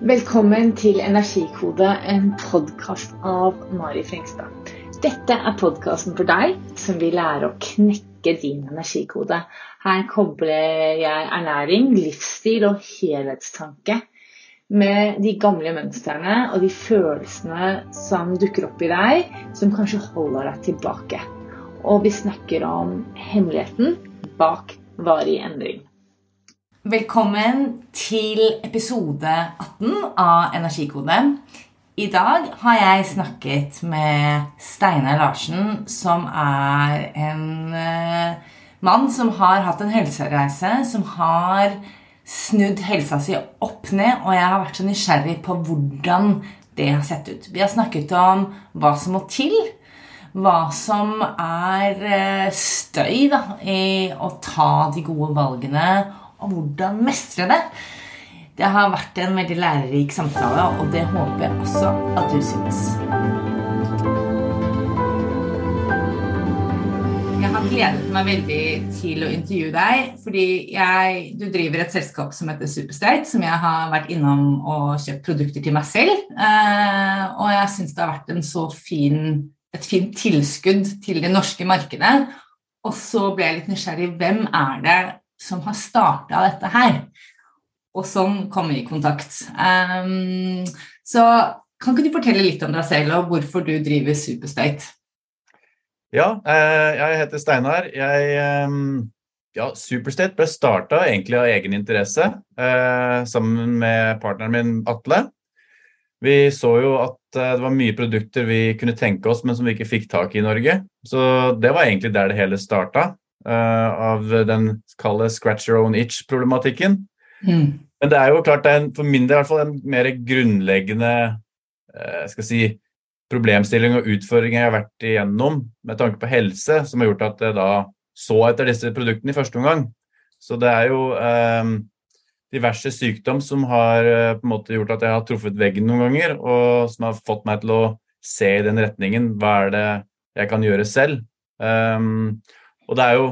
Velkommen til Energikode, en podkast av Mari Frengstad. Dette er podkasten for deg som vil lære å knekke din energikode. Her kobler jeg ernæring, livsstil og helhetstanke med de gamle mønstrene og de følelsene som dukker opp i deg, som kanskje holder deg tilbake. Og vi snakker om hemmeligheten bak varig endring. Velkommen til episode 18 av Energikode. I dag har jeg snakket med Steinar Larsen, som er en uh, mann som har hatt en helsereise, som har snudd helsa si opp ned, og jeg har vært så nysgjerrig på hvordan det har sett ut. Vi har snakket om hva som må til, hva som er uh, støy da, i å ta de gode valgene og hvordan mestre det. Det har vært en veldig lærerik samtale, og det håper jeg også at du syns. Jeg har gledet meg veldig til å intervjue deg, fordi jeg, du driver et selskap som heter Superstate, som jeg har vært innom og kjøpt produkter til meg selv. Eh, og jeg syns det har vært en så fin, et fint tilskudd til det norske markedet. Og så ble jeg litt nysgjerrig. Hvem er det som har starta dette her, og som kommer i kontakt. Um, så kan ikke du fortelle litt om deg selv og hvorfor du driver Superstate? Ja, eh, jeg heter Steinar. Jeg, ehm, ja, Superstate ble starta egentlig av egen interesse, eh, sammen med partneren min Atle. Vi så jo at eh, det var mye produkter vi kunne tenke oss, men som vi ikke fikk tak i i Norge. Så det var egentlig der det hele starta. Uh, av den kalde scratch your own itch-problematikken. Mm. Men det er jo klart det er en, for min del i hvert fall en mer grunnleggende uh, skal si, problemstilling og utfordring jeg har vært igjennom med tanke på helse, som har gjort at jeg da så etter disse produktene i første omgang. Så det er jo um, diverse sykdom som har uh, på en måte gjort at jeg har truffet veggen noen ganger, og som har fått meg til å se i den retningen. Hva er det jeg kan gjøre selv? Um, og det er jo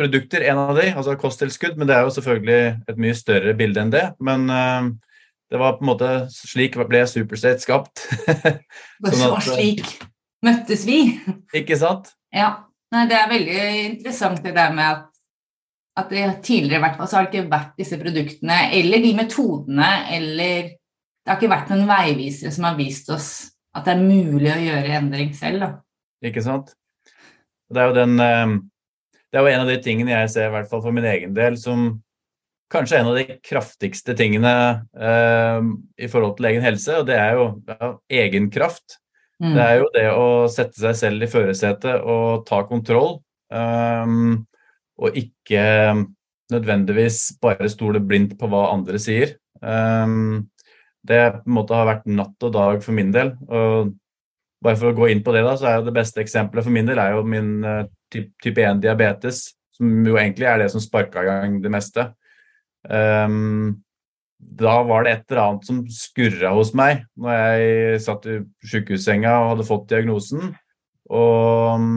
produkter, en av de, altså kosttilskudd, men det er jo selvfølgelig et mye større bilde enn det. Men uh, det var på en måte slik ble Superstate skapt. sånn så eh, slik møttes vi. Ikke sant? Ja. Nei, det er veldig interessant det der med at, at det tidligere i hvert fall så har det ikke vært disse produktene eller de metodene eller Det har ikke vært noen veivisere som har vist oss at det er mulig å gjøre endring selv. Da. Ikke sant. Det er jo den uh, det er jo en av de tingene jeg ser, i hvert fall for min egen del, som kanskje er en av de kraftigste tingene eh, i forhold til egen helse, og det er jo ja, egenkraft. Mm. Det er jo det å sette seg selv i førersetet og ta kontroll, um, og ikke nødvendigvis bare stole blindt på hva andre sier. Um, det måte har vært natt og dag for min del. og bare for å gå inn på det, da, så er jo det beste eksempelet for min del er jo min uh, type 1-diabetes, som jo egentlig er det som sparka i gang det meste. Um, da var det et eller annet som skurra hos meg når jeg satt i sjukehussenga og hadde fått diagnosen. Og um,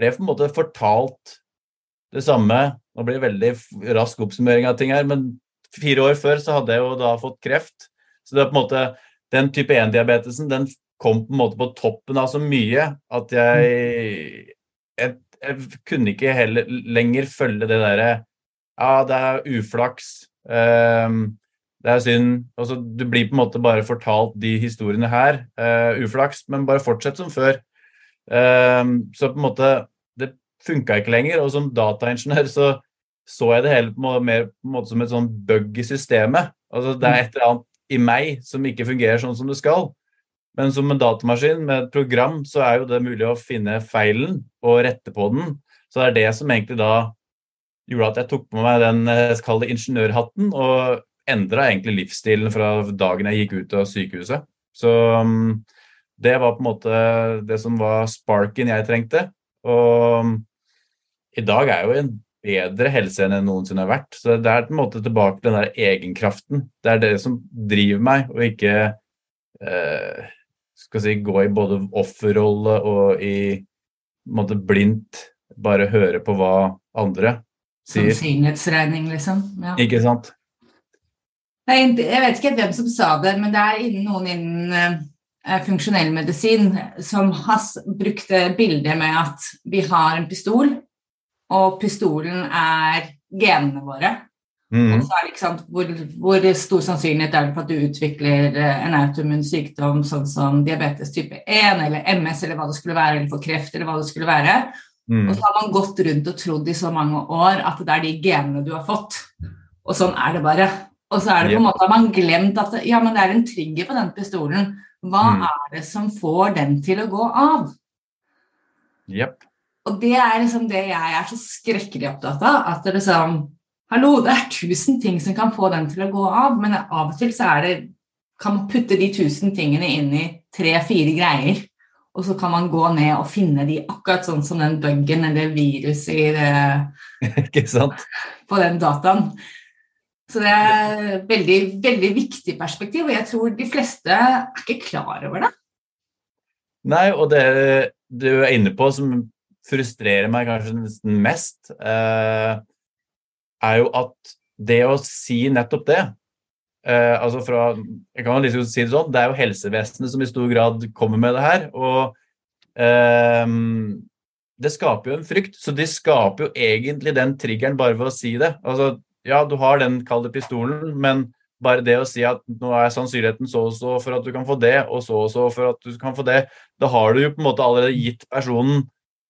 ble på en måte fortalt det samme. Nå blir det veldig rask oppsummering av ting her, men fire år før så hadde jeg jo da fått kreft. Så det er på en måte den type 1-diabetesen den kom på en måte på toppen av så mye at jeg jeg, jeg kunne ikke heller lenger følge det derre Ja, det er uflaks. Um, det er synd. Altså, du blir på en måte bare fortalt de historiene her. Uh, uflaks, men bare fortsett som før. Um, så på en måte Det funka ikke lenger. Og som dataingeniør så så jeg det hele på måte, mer på en måte som et sånn bug i systemet. Altså, det er et eller annet i meg som ikke fungerer sånn som det skal. Men som en datamaskin med et program, så er jo det mulig å finne feilen og rette på den. Så det er det som egentlig da gjorde at jeg tok på meg den eh, kall ingeniørhatten, og endra egentlig livsstilen fra dagen jeg gikk ut av sykehuset. Så um, det var på en måte det som var sparken jeg trengte. Og um, i dag er jeg jo i en bedre helse enn jeg noensinne har vært. Så det er på en måte tilbake til den der egenkraften. Det er det som driver meg, og ikke eh, skal si, gå i både offerrolle og i måte blindt bare høre på hva andre sier. Sannsynlighetsregning, liksom. Ja. Ikke sant? Jeg vet ikke hvem som sa det, men det er noen innen eh, funksjonell medisin som har brukt bildet med at vi har en pistol, og pistolen er genene våre. Mm. Det sant, hvor, hvor, stor sannsynlighet er det for at du utvikler eh, en autoimmun sykdom sånn som diabetes type 1 eller MS eller hva det skulle være, eller for kreft eller hva det skulle være. Mm. Og så har man gått rundt og trodd i så mange år at det er de genene du har fått. Og sånn er det bare. Og så er det på en måte at man glemt at ja, men det er en trigger på den pistolen. Hva mm. er det som får den til å gå av? Yep. Og det er liksom det jeg er så skrekkelig opptatt av. At det liksom Hallo, det er tusen ting som kan få den til å gå av, men av og til så er det kan man putte de tusen tingene inn i tre-fire greier, og så kan man gå ned og finne de akkurat sånn som den bugen eller viruset i det, Ikke sant? på den dataen. Så det er et veldig, veldig viktig perspektiv, og jeg tror de fleste er ikke klar over det. Nei, og det du er inne på som frustrerer meg kanskje nesten mest, eh, er jo at det å si nettopp det eh, altså fra, jeg kan liksom si Det sånn, det er jo helsevesenet som i stor grad kommer med det her. og eh, Det skaper jo en frykt. Så de skaper jo egentlig den triggeren bare ved å si det. Altså, ja, du har den kalde pistolen, men bare det å si at nå er sannsynligheten så og så for at du kan få det, og så og så for at du kan få det, da har du jo på en måte allerede gitt personen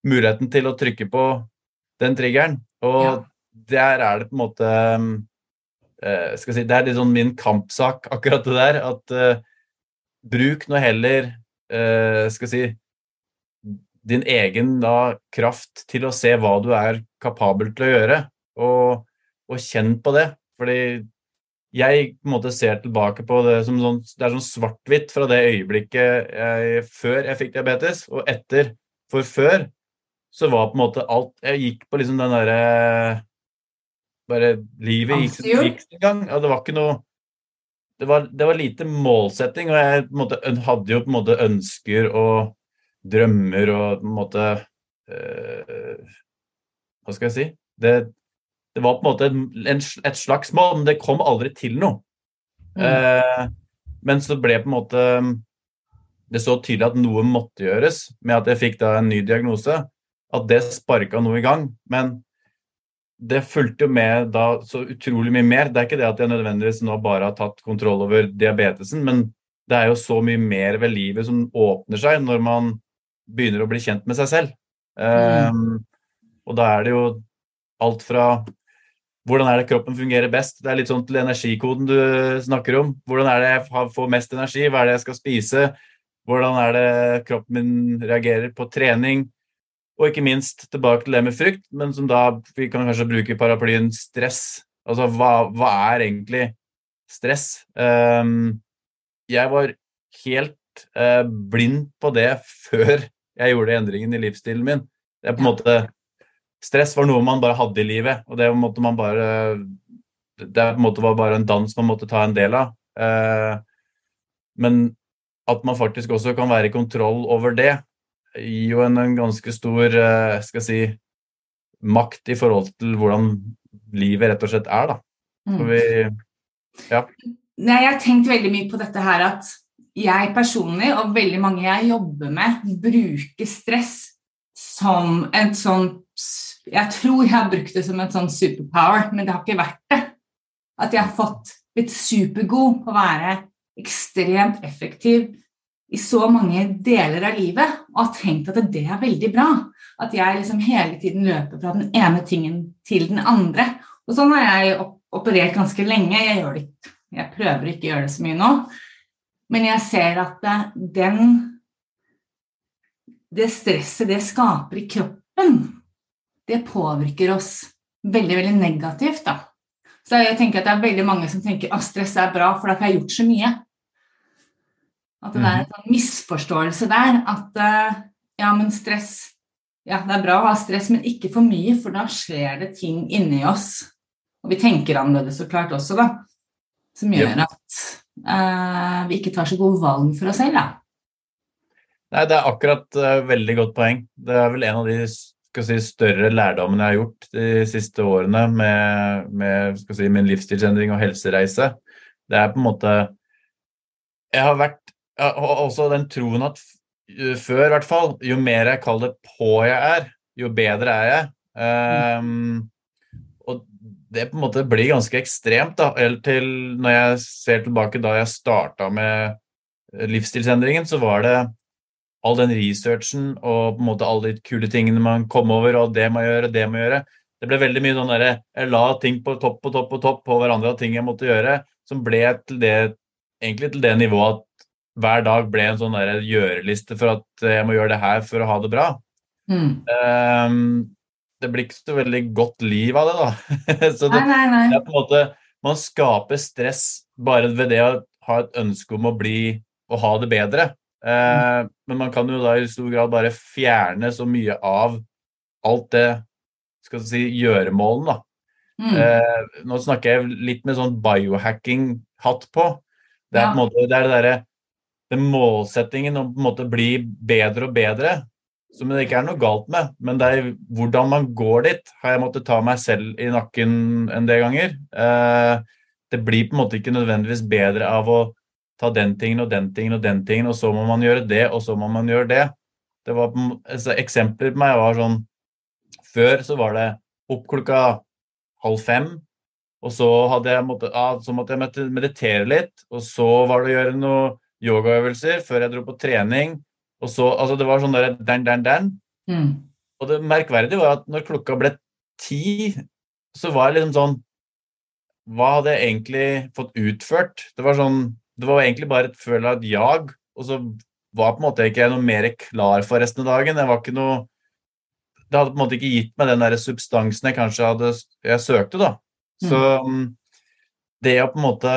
muligheten til å trykke på den triggeren. Og ja der er det på en måte uh, skal si, Det er litt sånn min kampsak, akkurat det der. At uh, bruk nå heller uh, skal si din egen da, kraft til å se hva du er kapabel til å gjøre, og, og kjenn på det. Fordi jeg på en måte ser tilbake på det som sånn, det er sånn svart-hvitt fra det øyeblikket jeg, før jeg fikk diabetes, og etter. For før så var på en måte alt Jeg gikk på liksom den derre bare livet gikk, gikk sin gang. Og det var ikke noe det var, det var, lite målsetting, og jeg måte, hadde jo på en måte ønsker og drømmer og på en måte øh, Hva skal jeg si? Det, det var på en måte en, et slags mål, men det kom aldri til noe. Mm. Eh, men så ble på en måte Det så tydelig at noe måtte gjøres, med at jeg fikk da en ny diagnose. At det sparka noe i gang. Men det fulgte jo med da så utrolig mye mer. Det er ikke det at jeg nødvendigvis nå bare har tatt kontroll over diabetesen, men det er jo så mye mer ved livet som åpner seg når man begynner å bli kjent med seg selv. Mm. Um, og da er det jo alt fra hvordan er det kroppen fungerer best? Det er litt sånn til energikoden du snakker om. Hvordan er det jeg får mest energi? Hva er det jeg skal spise? Hvordan er det kroppen min reagerer på trening? Og ikke minst tilbake til det med frykt, men som da vi kan kanskje bruke paraplyen stress. Altså hva, hva er egentlig stress? Um, jeg var helt uh, blind på det før jeg gjorde endringen i livsstilen min. Det er på en måte Stress var noe man bare hadde i livet, og det måtte man bare Det på en måte var bare en dans man måtte ta en del av. Uh, men at man faktisk også kan være i kontroll over det, gir jo en, en ganske stor uh, skal jeg si, makt i forhold til hvordan livet rett og slett er, da. Mm. Vi, ja. Nei, jeg har tenkt veldig mye på dette her at jeg personlig, og veldig mange jeg jobber med, bruker stress som en sånn Jeg tror jeg har brukt det som en sånn superpower, men det har ikke vært det. At jeg har fått blitt supergod på å være ekstremt effektiv i så mange deler av livet og har tenkt at det er veldig bra. At jeg liksom hele tiden løper fra den ene tingen til den andre. Og sånn har jeg operert ganske lenge. Jeg, det, jeg prøver ikke å gjøre det så mye nå. Men jeg ser at den Det stresset det skaper i kroppen, det påvirker oss veldig, veldig negativt, da. Så jeg tenker at det er veldig mange som tenker at stress er bra, for da har jeg gjort så mye. At det er en sånn misforståelse der. At eh, ja, men stress Ja, det er bra å ha stress, men ikke for mye, for da skjer det ting inni oss. Og vi tenker annerledes så klart også, da. Som gjør at uh, vi ikke tar så gode valg for oss selv, da. Nei, det er akkurat uh, veldig godt poeng. Det er vel en av de si, større lærdommene jeg har gjort de siste årene med, med si, min livsstilsendring og helsereise. Det er på en måte Jeg har vært har også den troen at før, i hvert fall, jo mer jeg kaller det på jeg er, jo bedre er jeg. Um, og det på en måte blir ganske ekstremt, da. Eller til når jeg ser tilbake da jeg starta med livsstilsendringen, så var det all den researchen og på en måte alle de kule tingene man kom over, og det må jeg gjøre, det må jeg gjøre. Det ble veldig mye sånn derre Jeg la ting på topp på topp på topp på hverandre av ting jeg måtte gjøre, som ble til det egentlig til det nivået at hver dag ble en sånn gjøreliste for at jeg må gjøre det her for å ha det bra. Mm. Um, det blir ikke så veldig godt liv av det, da. så det, Nei, nei, nei. på en måte Man skaper stress bare ved det å ha et ønske om å bli å ha det bedre. Eh, men man kan jo da i stor grad bare fjerne så mye av alt det skal vi si, gjøremålen, da. Mm. Uh, nå snakker jeg litt med sånn biohacking-hatt på. Det er Ja. på måte det er det derre den målsettingen å på en måte bli bedre og bedre, som det ikke er noe galt med, men det er hvordan man går dit, har jeg måttet ta meg selv i nakken en del ganger. Eh, det blir på en måte ikke nødvendigvis bedre av å ta den tingen og den tingen og den tingen, og så må man gjøre det, og så må man gjøre det. Det var, altså, eksempler på meg var sånn Før så var det opp klokka halv fem, og så, hadde jeg måtte, ja, så måtte jeg meditere litt, og så var det å gjøre noen yogaøvelser før jeg dro på trening. Og så, altså Det var sånn der dan, dan, dan. Mm. Og det merkverdige var at når klokka ble ti, så var jeg liksom sånn Hva hadde jeg egentlig fått utført? Det var sånn, det var egentlig bare et følelse av et jag, og så var på en måte ikke jeg noe mer klar for resten av dagen. Jeg var ikke noe Det hadde på en måte ikke gitt meg den der substansen jeg kanskje hadde jeg søkte, da. Så mm, det å på en måte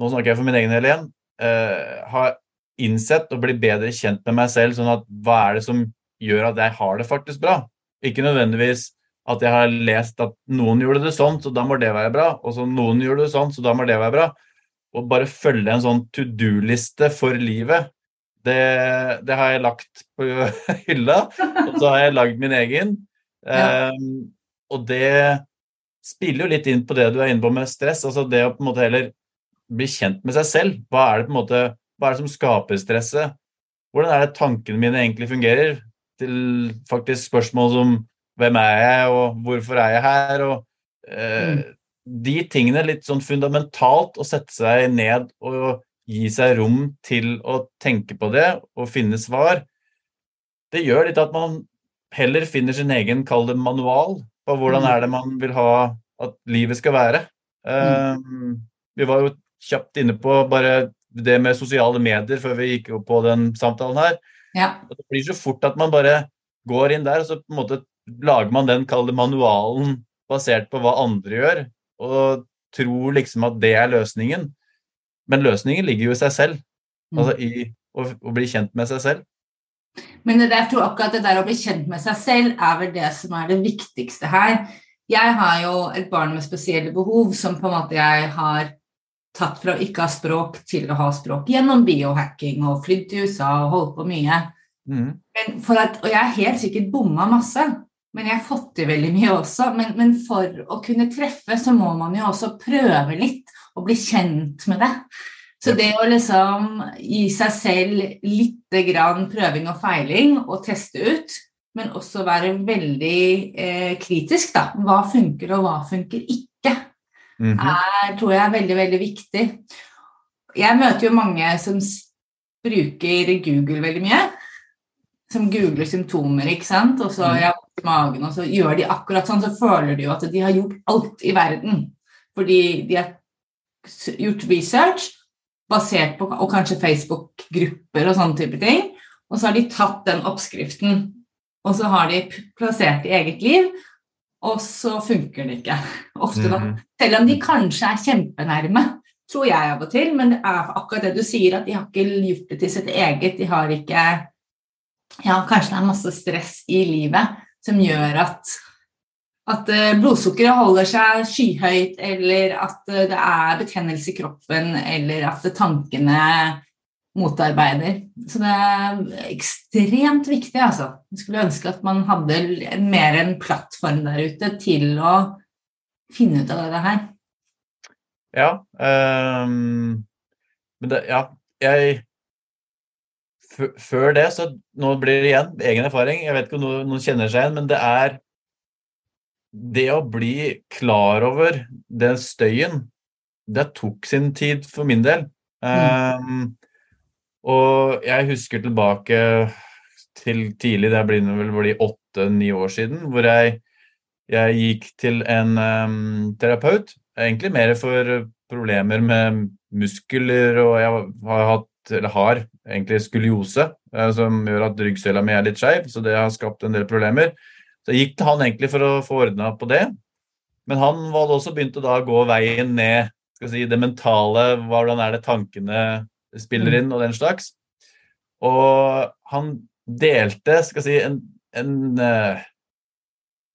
Nå snakker jeg for min egen del igjen. Eh, har innsett og bli bedre kjent med meg selv, sånn at hva er det som gjør at jeg har det faktisk bra? Ikke nødvendigvis at jeg har lest at noen gjorde det sånn, så da må det være bra, og så noen gjorde det sånn, så da må det være bra. Og bare følge en sånn to do-liste for livet, det, det har jeg lagt på hylla, og så har jeg lagd min egen. Ja. Um, og det spiller jo litt inn på det du er inne på med stress, altså det å på en måte heller bli kjent med seg selv. Hva er det på en måte, hva er det som skaper stresset? Hvordan er det tankene mine egentlig fungerer? Til faktisk spørsmål som hvem er jeg, og hvorfor er jeg her? Og, eh, De tingene litt sånn fundamentalt å sette seg ned og gi seg rom til å tenke på det og finne svar, det gjør litt at man heller finner sin egen, kall det manual, på hvordan Mm. er det man vil ha at livet skal være. Eh, vi var jo kjapt inne på bare det med sosiale medier før vi gikk opp på den samtalen her. Ja. Det blir så fort at man bare går inn der, og så på en måte lager man den, manualen, basert på hva andre gjør, og tror liksom at det er løsningen. Men løsningen ligger jo i seg selv, Mm. altså i å, å bli kjent med seg selv. Men jeg tror akkurat det der å bli kjent med seg selv er vel det som er det viktigste her. Jeg har jo et barn med spesielle behov som på en måte jeg har tatt fra å ikke ha språk til å ha språk gjennom biohacking og flydd til USA og holdt på mye. Mm. At, og jeg har helt sikkert bomma masse, men jeg har fått til veldig mye også. Men, men for å kunne treffe, så må man jo også prøve litt og bli kjent med det. Så det å liksom gi seg selv lite grann prøving og feiling og teste ut, men også være veldig eh, kritisk, da. Hva funker, og hva funker ikke Mhm. er, tror jeg er veldig, veldig viktig. Jeg møter jo mange som bruker Google veldig mye. Som googler symptomer, ikke sant. Og så Mm. i magen, og så gjør de akkurat sånn, så føler de jo at de har gjort alt i verden. Fordi de har gjort research basert på Og kanskje Facebook-grupper og sånne type ting. Og så har de tatt den oppskriften, og så har de plassert i eget liv, og så funker det ikke. Ofte da. Mhm. Selv om de kanskje er kjempenærme, tror jeg av og til. Men det er akkurat det du sier, at de har ikke gjort det til sitt eget. De har ikke Ja, kanskje det er masse stress i livet som gjør at at eh, blodsukkeret holder seg skyhøyt, eller at eh, det er betennelse i kroppen, eller at tankene motarbeider. Så det er ekstremt viktig, altså. Jeg skulle ønske at man hadde mer en plattform der ute til å finne ut av det her. Ja. Um, men det, ja, jeg Før det, så nå blir det igjen egen erfaring. Jeg vet ikke om noen, kjenner seg igjen, men det er det å bli klar over den støyen, det tok sin tid for min del. Mm. Og jeg husker tilbake til tidlig, det blir vel bli åtte-ni år siden, hvor jeg, jeg gikk til en um, terapeut. Egentlig mer for problemer med muskler, og jeg har hatt, eller har egentlig skoliose, uh, som gjør at ryggsøyla mi er litt skeiv, så det har skapt en del problemer. Så jeg gikk til han egentlig for å få ordna på det. Men han hadde også begynt å da gå veien ned skal si, det mentale, hvordan er det tankene spiller inn, og den slags. Og han delte skal si, en, en, eh,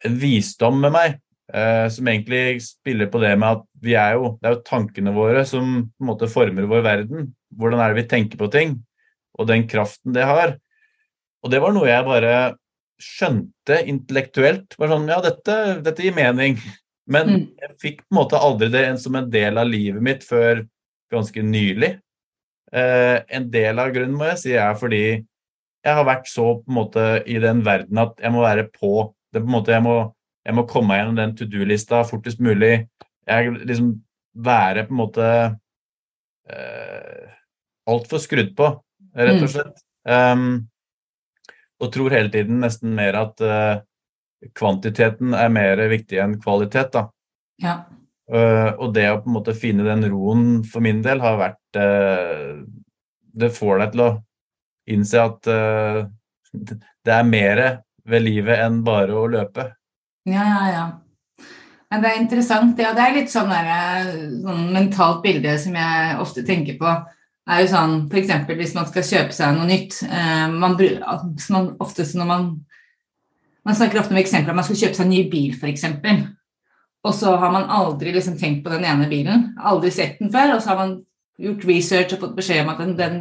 en visdom med meg eh, som egentlig spiller på det med at vi er jo, det er jo tankene våre som på en måte former vår verden. Hvordan er det vi tenker på ting, og den kraften det har. Og det var noe jeg bare skjønte intellektuelt. Bare sånn, ja, dette, dette gir mening. Men mm. jeg fikk på en måte aldri det som en del av livet mitt før ganske nylig. Eh, en del av grunnen må jeg si er fordi jeg har vært så på en måte i den verden at jeg må være på. Det på en måte, jeg, må, jeg må komme meg gjennom den to do-lista fortest mulig. Jeg liksom være på en måte eh, altfor skrudd på, rett og mm. slett. Mm. Um, og tror hele tiden nesten mer at uh, kvantiteten er mer viktig enn kvalitet. da. Ja. Uh, og det å på en måte finne den roen for min del har vært uh, Det får deg til å innse at det er mer ved livet enn bare å løpe. Ja, ja, ja. Men det er interessant. Ja, det er litt sånn, der, sånn mentalt bilde som jeg ofte tenker på er jo sånn f.eks. hvis man skal kjøpe seg noe nytt eh, man, man, Oftest når man Man snakker ofte om eksempler man skal kjøpe seg en ny bil, f.eks. Og så har man aldri liksom tenkt på den ene bilen, aldri sett den før, og så har man gjort research og fått beskjed om at den, den,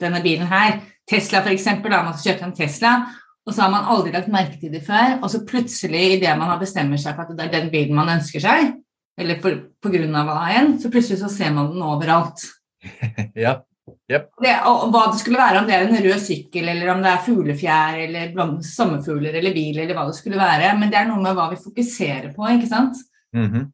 denne bilen her, Tesla f.eks., da man skal kjøpe en Tesla, og så har man aldri lagt merke til det før, og så plutselig, idet man har bestemt seg for at det er den bilen man ønsker seg, eller på, på grunn av enn, så plutselig så ser man den overalt. ja. Yep. Det, og hva det skulle være, om det er en rød sykkel, eller om det er fuglefjær, eller sommerfugler, eller bil, eller hva det skulle være. Men det er noe med hva vi fokuserer på, ikke sant. Mm -hmm.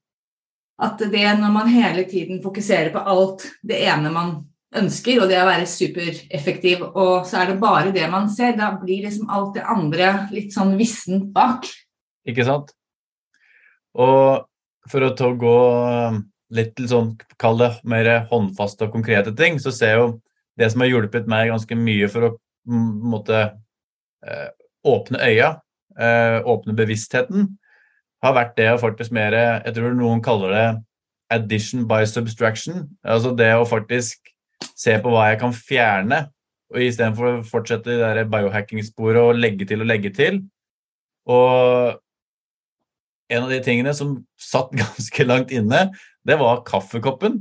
At det når man hele tiden fokuserer på alt det ene man ønsker, og det å være supereffektiv, og så er det bare det man ser, da blir liksom alt det andre litt sånn vissent bak. Ikke sant. Og for å gå litt sånn, kall det mer håndfaste og konkrete ting, så ser jeg jo det som har hjulpet meg ganske mye for å måtte eh, åpne øya, eh, åpne bevisstheten, har vært det å faktisk mer Jeg tror noen kaller det addition by substraction. Altså det å faktisk se på hva jeg kan fjerne, og istedenfor å fortsette i det biohacking-sporet og legge til og legge til. Og en av de tingene som satt ganske langt inne, det var kaffekoppen.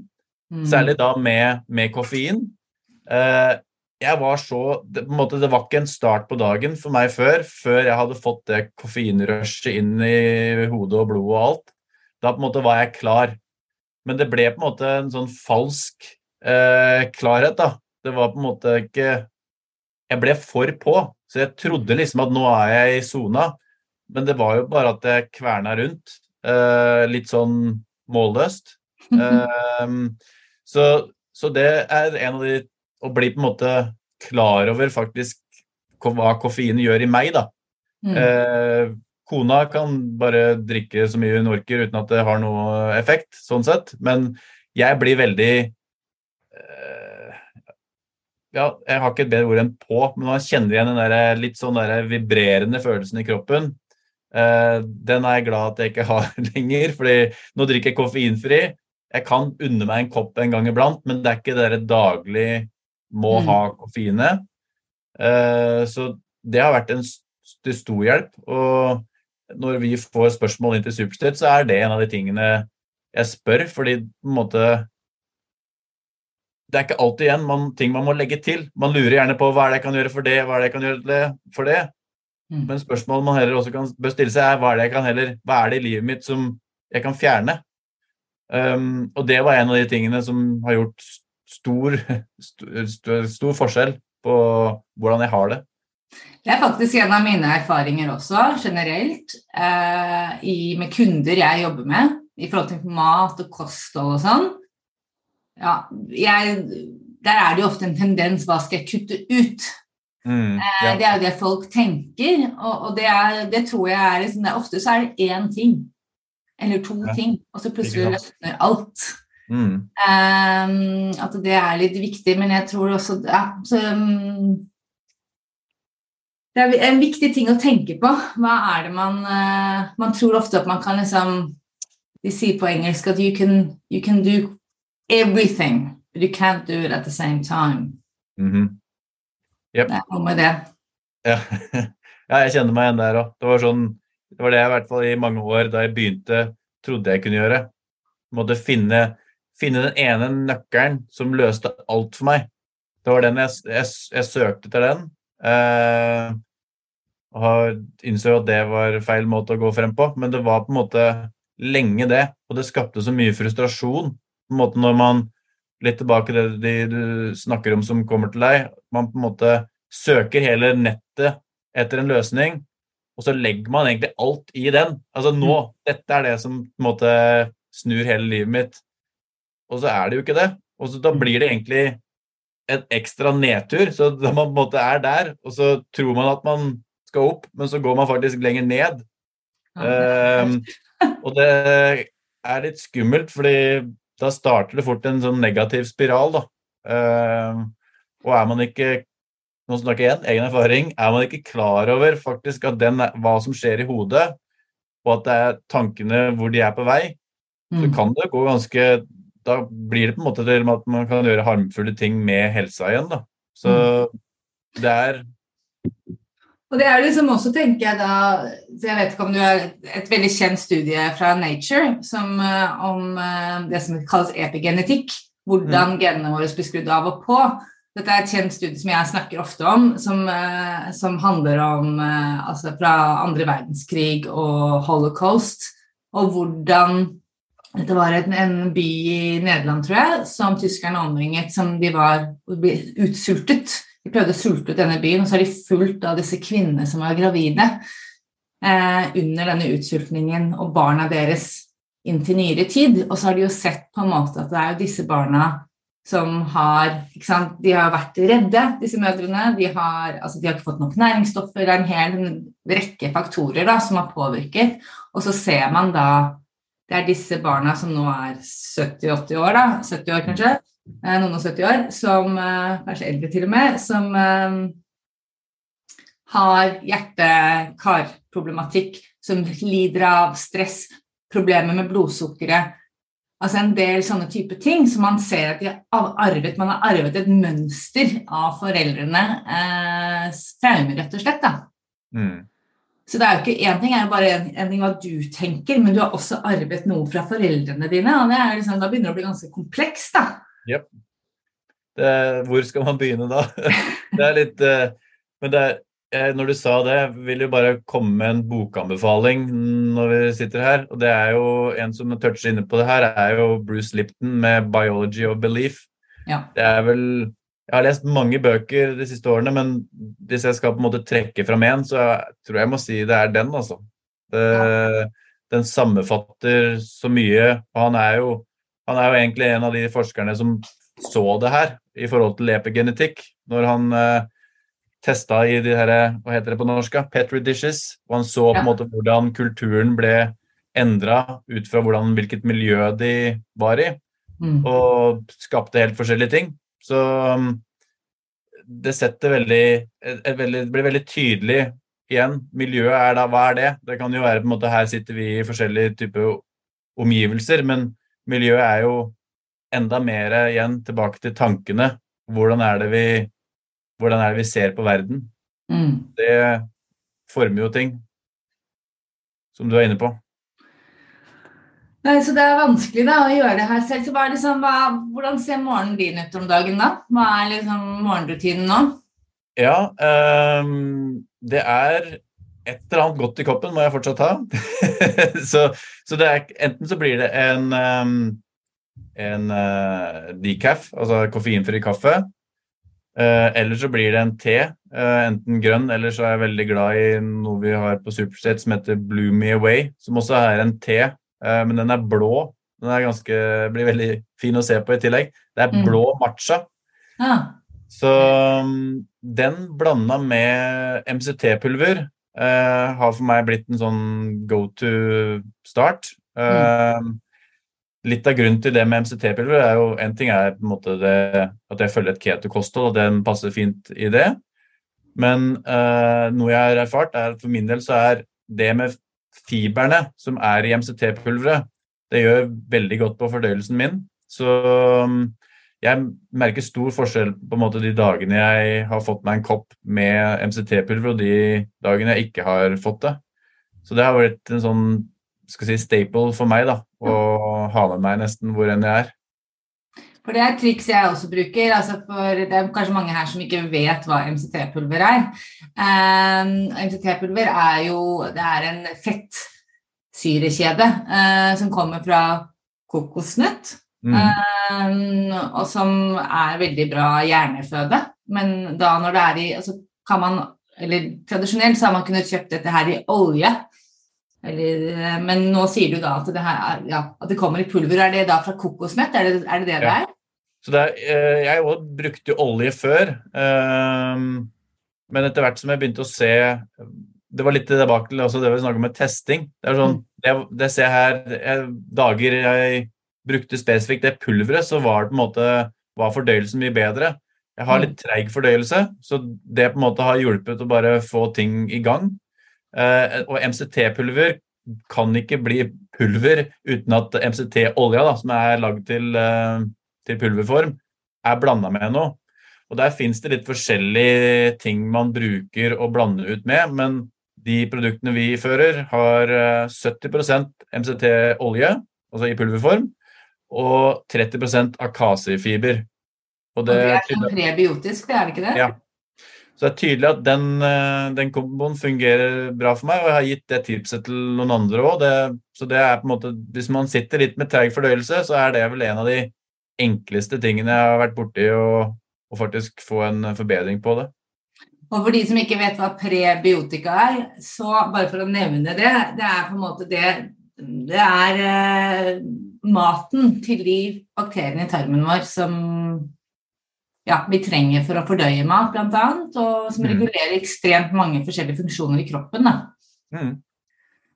Mm. Særlig da med, med koffein. Eh, jeg var så det, måte, det, var ikke en start på dagen for meg før, før jeg hadde fått det koffeinrushet inn i hodet og blodet og alt. Da på en måte var jeg klar. Men det ble på en måte en sånn falsk eh, klarhet, da. Det var på en måte ikke Jeg ble for på. Så jeg trodde liksom at nå er jeg i sona, men det var jo bare at jeg kverna rundt. Eh, litt sånn målløst. Eh, så, så, det er en av de Å bli på en måte klar over faktisk hva koffein gjør i meg, da. Mm. Eh, kona kan bare drikke så mye hun orker uten at det har noe effekt, sånn sett. Men jeg blir veldig eh, Ja, jeg har ikke et bedre ord enn på, men man kjenner igjen den der, litt sånn der vibrerende følelsen i kroppen. Uh, den er jeg glad at jeg ikke har lenger, fordi nå drikker jeg koffeinfri. Jeg kan unne meg en kopp en gang iblant, men det er ikke dere daglig må mm. ha koffeinet. Uh, så det har vært en til stor hjelp. Og når vi får spørsmål inn til Superstate, så er det en av de tingene jeg spør, fordi på en måte det er ikke alltid igjen man, ting man må legge til. Man lurer gjerne på hva er det jeg kan gjøre for det, hva er det jeg kan gjøre for det. Mm. Men spørsmålet man heller også kan bør stille seg, er hva er det jeg kan heller, hva er det i livet mitt som jeg kan fjerne? Um, og det var en av de tingene som har gjort stor, stor, stor forskjell på hvordan jeg har det. Det er faktisk en av mine erfaringer også, generelt, eh, i, med kunder jeg jobber med, i forhold til mat og kosthold og sånn. Ja, jeg, der er det jo ofte en tendens hva skal jeg kutte ut? Mm, eh. Det er jo det folk tenker, og, og det, er, det, tror jeg er liksom, Ofte så er det én ting eller to ja. ting, og så plutselig løsner alt. Mm. Um, at det er litt viktig, men jeg tror også ja, så, um, Det er en viktig ting å tenke på. Hva er det man uh, Man tror ofte at man kan liksom De sier på engelsk at you can, you can do everything, but you can't do it at the same time. Mm -hmm. yep. Det er noe med det. Ja. ja, jeg kjenner meg igjen der òg. Det var sånn det var det jeg i hvert fall i mange år da jeg begynte, trodde jeg kunne gjøre. Måtte finne, finne den ene nøkkelen som løste alt for meg. Det var den jeg, jeg, jeg søkte etter den. Eh, og innså at det var feil måte å gå frem på, men det var på en måte lenge det. Og det skapte så mye frustrasjon på en måte når man Litt tilbake til det de du snakker om som kommer til deg. Man på en måte søker hele nettet etter en løsning, og så legger man egentlig alt i den. Altså nå, mm. dette er det som på en måte snur hele livet mitt. Og så er det jo ikke det. Og så da blir det egentlig en ekstra nedtur. Så da man på en måte er der, og så tror man at man skal opp, men så går man faktisk lenger ned. Um, og det er litt skummelt, fordi da starter det fort en sånn negativ spiral, da. Um, og er man ikke nå snakker jeg igjen, egen erfaring, er man ikke klar over faktisk at den, hva som skjer i hodet, og at det er tankene hvor de er på vei, mm. så kan det gå ganske Da blir det på en måte til at man kan gjøre harmfulle ting med helsa igjen, da. Så mm. det er og det er liksom også, tenker jeg da Jeg vet ikke om du har et veldig kjent studie fra Nature som, eh, om eh, det som kalles epigenetikk. Hvordan mm. genene våre blir skrudd av og på. Dette er et kjent studie som jeg snakker ofte om, som, eh, som handler om altså fra andre verdenskrig og holocaust, og hvordan Dette var en, en by i Nederland, tror jeg, som tyskerne omringet, som de var utsultet. De prøvde å sulte ut denne byen, og så har de fulgt av disse kvinnene som var gravide eh, under denne utsultningen, og barna deres inntil nyere tid. Og så har de jo sett på en måte at det er jo disse barna som har ikke sant, De har vært redde, disse mødrene. De har, altså, de har ikke fått nok næringsstoffer. Det er en hel rekke faktorer da, som har påvirket. Og så ser man da Det er disse barna som nå er 70-80 år, da, 70 år kanskje, eh, noen og 70 år, som eh, Kanskje eldre til og med, som eh, har hjerte-kar-problematikk, som lider av stress, problemer med blodsukkeret Altså en del sånne type ting som man ser at de har arvet, man har arvet et mønster av foreldrene eh, traumer, rett og slett. da. Mm. Så det er jo ikke én ting er jo bare en, en, ting hva du tenker, men du har også arvet noe fra foreldrene dine. og det er liksom, Da begynner det å bli ganske komplekst. da. Yep. Det, hvor skal man begynne da? det er litt uh, Men det er, når du sa det, vil jo bare komme med en bokanbefaling når vi sitter her. Og det er jo en som toucher inne på det her, er jo Bruce Lipton med 'Biology of Belief'. Ja. Det er vel Jeg har lest mange bøker de siste årene, men hvis jeg skal på en måte trekke fram én, så tror jeg jeg må si det er den, altså. Det, ja. Den sammenfatter så mye. Og han er, jo, han er jo egentlig en av de forskerne som så det her i forhold til epigenetikk. Når han eh, testa i de her, hva heter det på norsk, petri dishes. Og han så på en måte hvordan kulturen ble endra ut fra hvordan, hvilket miljø de var i. Mm. Og skapte helt forskjellige ting. Så um, det setter veldig, veldig Det blir veldig tydelig igjen. Miljøet er da Hva er det? Det kan jo være på en måte Her sitter vi i forskjellige typer omgivelser, men miljøet er jo enda mer igjen tilbake til tankene. Hvordan er det vi hvordan er det vi ser på verden? Mm. Det former jo ting, som du er inne på. Nei, så Det er vanskelig da, å gjøre det her selv. Så liksom, hva, Hvordan ser morgenen din ut om dagen? da? Hva er liksom morgenrutinen nå? Ja, um, det er et eller annet godt i koppen må jeg fortsatt ha. så, så er, enten så blir det en, um, en uh, decaf, altså koffeinfri kaffe. Uh, eller så blir det en te, uh, enten grønn, eller så er jeg veldig glad i noe vi har på Superstate som heter Blue Me Away, som også er en te, men den er blå. Den er ganske, blir veldig fin å se på i tillegg. Det er blå matcha. Ja. Så um, den blanda med MCT-pulver har for meg blitt en sånn go to start. Mm. Litt av grunnen til det med MCT-pulver er jo En ting er på en måte det, at jeg følger et keto-kosthold, og den passer fint i det. Men uh, noe jeg har erfart, er at for min del så er det med fiberne som er i MCT-pulveret, det gjør veldig godt på fordøyelsen min. Så um, jeg merker stor forskjell på en måte de dagene jeg har fått meg en kopp med MCT-pulver, og de dagene jeg ikke har fått det. Så det har vært en sånn skal si, staple for meg da, å ha med meg nesten hvor enn jeg er. For Det er et triks jeg også bruker. altså for Det er kanskje mange her som ikke vet hva MCT-pulver er. Um, MCT-pulver er jo det er en fettsyrekjede uh, som kommer fra kokosnøtt. Mm. Um, og som er veldig bra hjerneføde. Men da når det er i altså kan man, eller Tradisjonelt så har man kunnet kjøpt dette her i olje. Eller, eh, men nå sier du da at det, her, ja, at det, kommer i pulver. Er det da fra kokosnøtt? Er det er det, det, det er? Så det eh, jeg òg brukte olje før, ehm, men etter hvert som jeg begynte å se Det var litt tilbake til det vi snakket om med testing. Det er sånn, mm. det, det ser jeg her jeg, Dager jeg brukte spesifikt det pulveret, så var det på en måte var fordøyelsen mye bedre. Jeg har mm. litt treig fordøyelse, så det på en måte har hjulpet å bare få ting i gang. Eh, og MCT-pulver kan ikke bli pulver uten at MCT-olja, som er lagd til, eh, til, pulverform, er blanda med noe. Og Der fins det litt forskjellige ting man bruker å blande ut med, men de produktene vi fører, har 70 eh, MCT-olje, altså i pulverform, og 30 akasifiber. Og det, og det er sånn prebiotisk, det er det ikke det? Ja, så det er tydelig at den, eh, den komboen fungerer bra for meg, og jeg har gitt det tipset til noen andre òg. Så det er på en måte Hvis man sitter litt med treg fordøyelse, så er det vel en av de enkleste tingene jeg har vært borti, å faktisk få en forbedring på det. Og for de som ikke vet hva prebiotika er, så bare for å nevne det, det er på en måte det Det er eh, maten til de bakteriene i tarmen vår som ja, vi trenger for å fordøye mat, bl.a., og som mm. regulerer ekstremt mange forskjellige funksjoner i kroppen. Mm.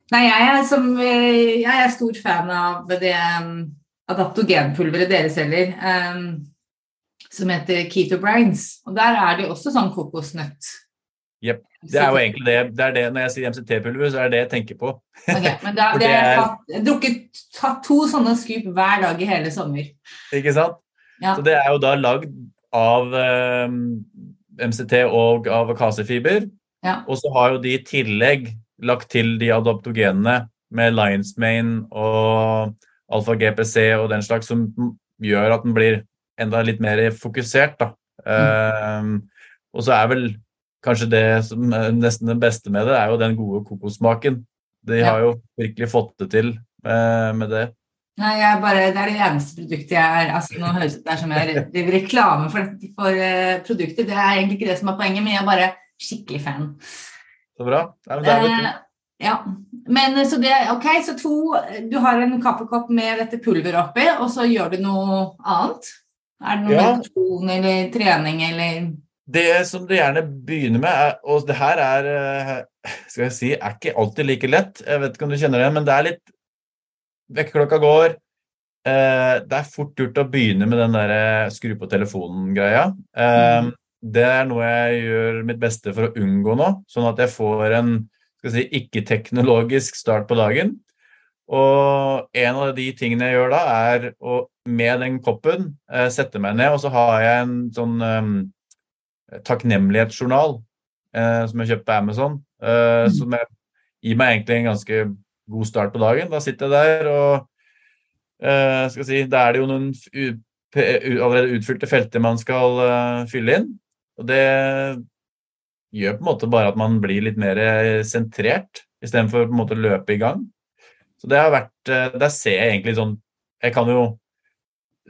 Nei, jeg er, som, jeg er, stor fan av det adaptogenpulveret dere selger, um, som heter Keto Brains. Og der er det også sånn kokosnøtt. Jepp. Det er jo egentlig det, det, det Når jeg sier MCT-pulver, så er det det jeg tenker på. Okay, men da, det er, jeg drukket tatt to sånne skup hver dag i hele sommer. Ikke sant? Ja. Så det er jo da lagd av um, MCT og av kasefiber. Ja. Og så har jo de i tillegg lagt til de adoptogenene med Lions Mane og alfa-GPC og den slags, som gjør at den blir enda litt mer fokusert. da. Mm. Um, og så er vel kanskje det som er nesten det beste med det, er jo den gode kokossmaken. De ja. har jo virkelig fått det til med, med det. Nei, bare, Det er det eneste produktet jeg er altså Nå høres det ut som jeg driver reklame for, for uh, produkter. Det er egentlig ikke det som er poenget, men jeg er bare skikkelig fan. Så bra. Ja, men, uh, ja. men så det Ok, så to Du har en kaffekopp med dette pulveret oppi, og så gjør du noe annet? Er det noe ja. meditasjon eller trening eller Det som du gjerne begynner med, og det her er eh, skal jeg si, er ikke alltid like lett. Jeg vet ikke om du kjenner det, men det er litt Vekkerklokka går. Eh, det er fort gjort å begynne med den der eh, skru på telefonen-greia. Eh, mm. Det er noe jeg gjør mitt beste for å unngå nå, sånn at jeg får en si, ikke-teknologisk start på dagen. Og en av de tingene jeg gjør da, er å med den koppen eh, sette meg ned, og så har jeg en sånn um, takknemlighetsjournal eh, som jeg kjøpte på Amazon, eh, mm. som jeg, gir meg egentlig en ganske god start på dagen. Da sitter jeg der og uh, skal si, Da er det jo noen allerede utfylte felter man skal uh, fylle inn. Og det gjør på en måte bare at man blir litt mer eh, sentrert, istedenfor på en måte å løpe i gang. Så det har vært eh, Der ser jeg egentlig sånn Jeg kan jo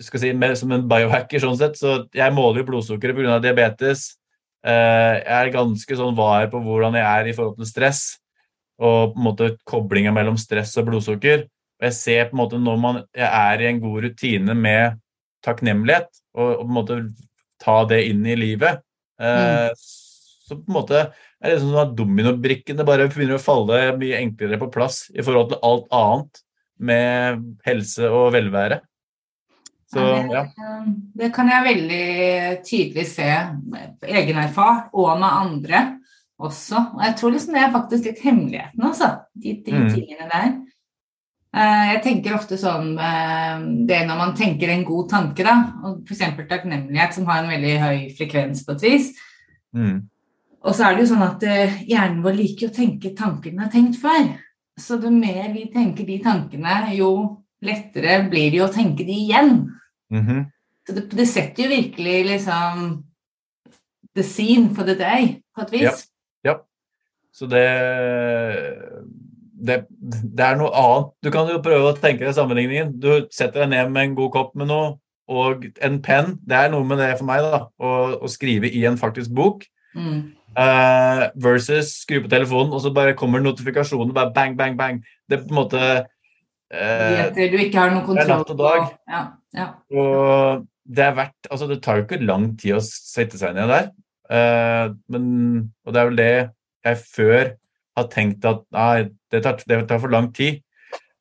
skal si, Som en biohacker sånn sett, så jeg måler jo blodsukkeret pga. diabetes. Eh, jeg er ganske sånn var på hvordan jeg er i forhold til stress, og på en måte koblinga mellom stress og blodsukker. Og jeg ser på en måte når man jeg er i en god rutine med takknemlighet, og, og på en måte ta det inn i livet, mm. Så på en måte er det sånn at dominobrikkene bare begynner å falle mye enklere på plass i forhold til alt annet med helse og velvære. Så, ja. Det kan jeg veldig tydelig se egenerfart og med andre også. Og jeg tror liksom det er faktisk litt hemmeligheten, altså. De, de mm. tingene der. Eh, jeg tenker ofte sånn det Det når man tenker en god tanke, da, og f.eks. takknemlighet, som har en veldig høy frekvens på et vis. Mm. Og så er det jo sånn at eh, hjernen vår liker å tenke tanker den har tenkt før. Så det mer vi tenker de tankene, jo lettere blir det jo å tenke de igjen. Mm -hmm. Så det, det, setter jo virkelig liksom the scene for the day, på et vis. Ja. ja. Så det, det, det er noe annet. Du kan jo prøve å tenke deg sammenligningen. Du setter deg ned med en god kopp med noe og en penn. Det er noe med det for meg, da. Å, å skrive i en faktisk bok. Mm. Uh, versus skru på telefonen, og så bare kommer notifikasjonen bare bang, bang, bang. Det er på en måte uh, Du ikke har noen kontroll på ja, ja. Og det er verdt Altså, det tar jo ikke lang tid å sette seg ned der. Uh, men, og det er vel det jeg før har tenkt at nei, det tar, det tar for lang tid.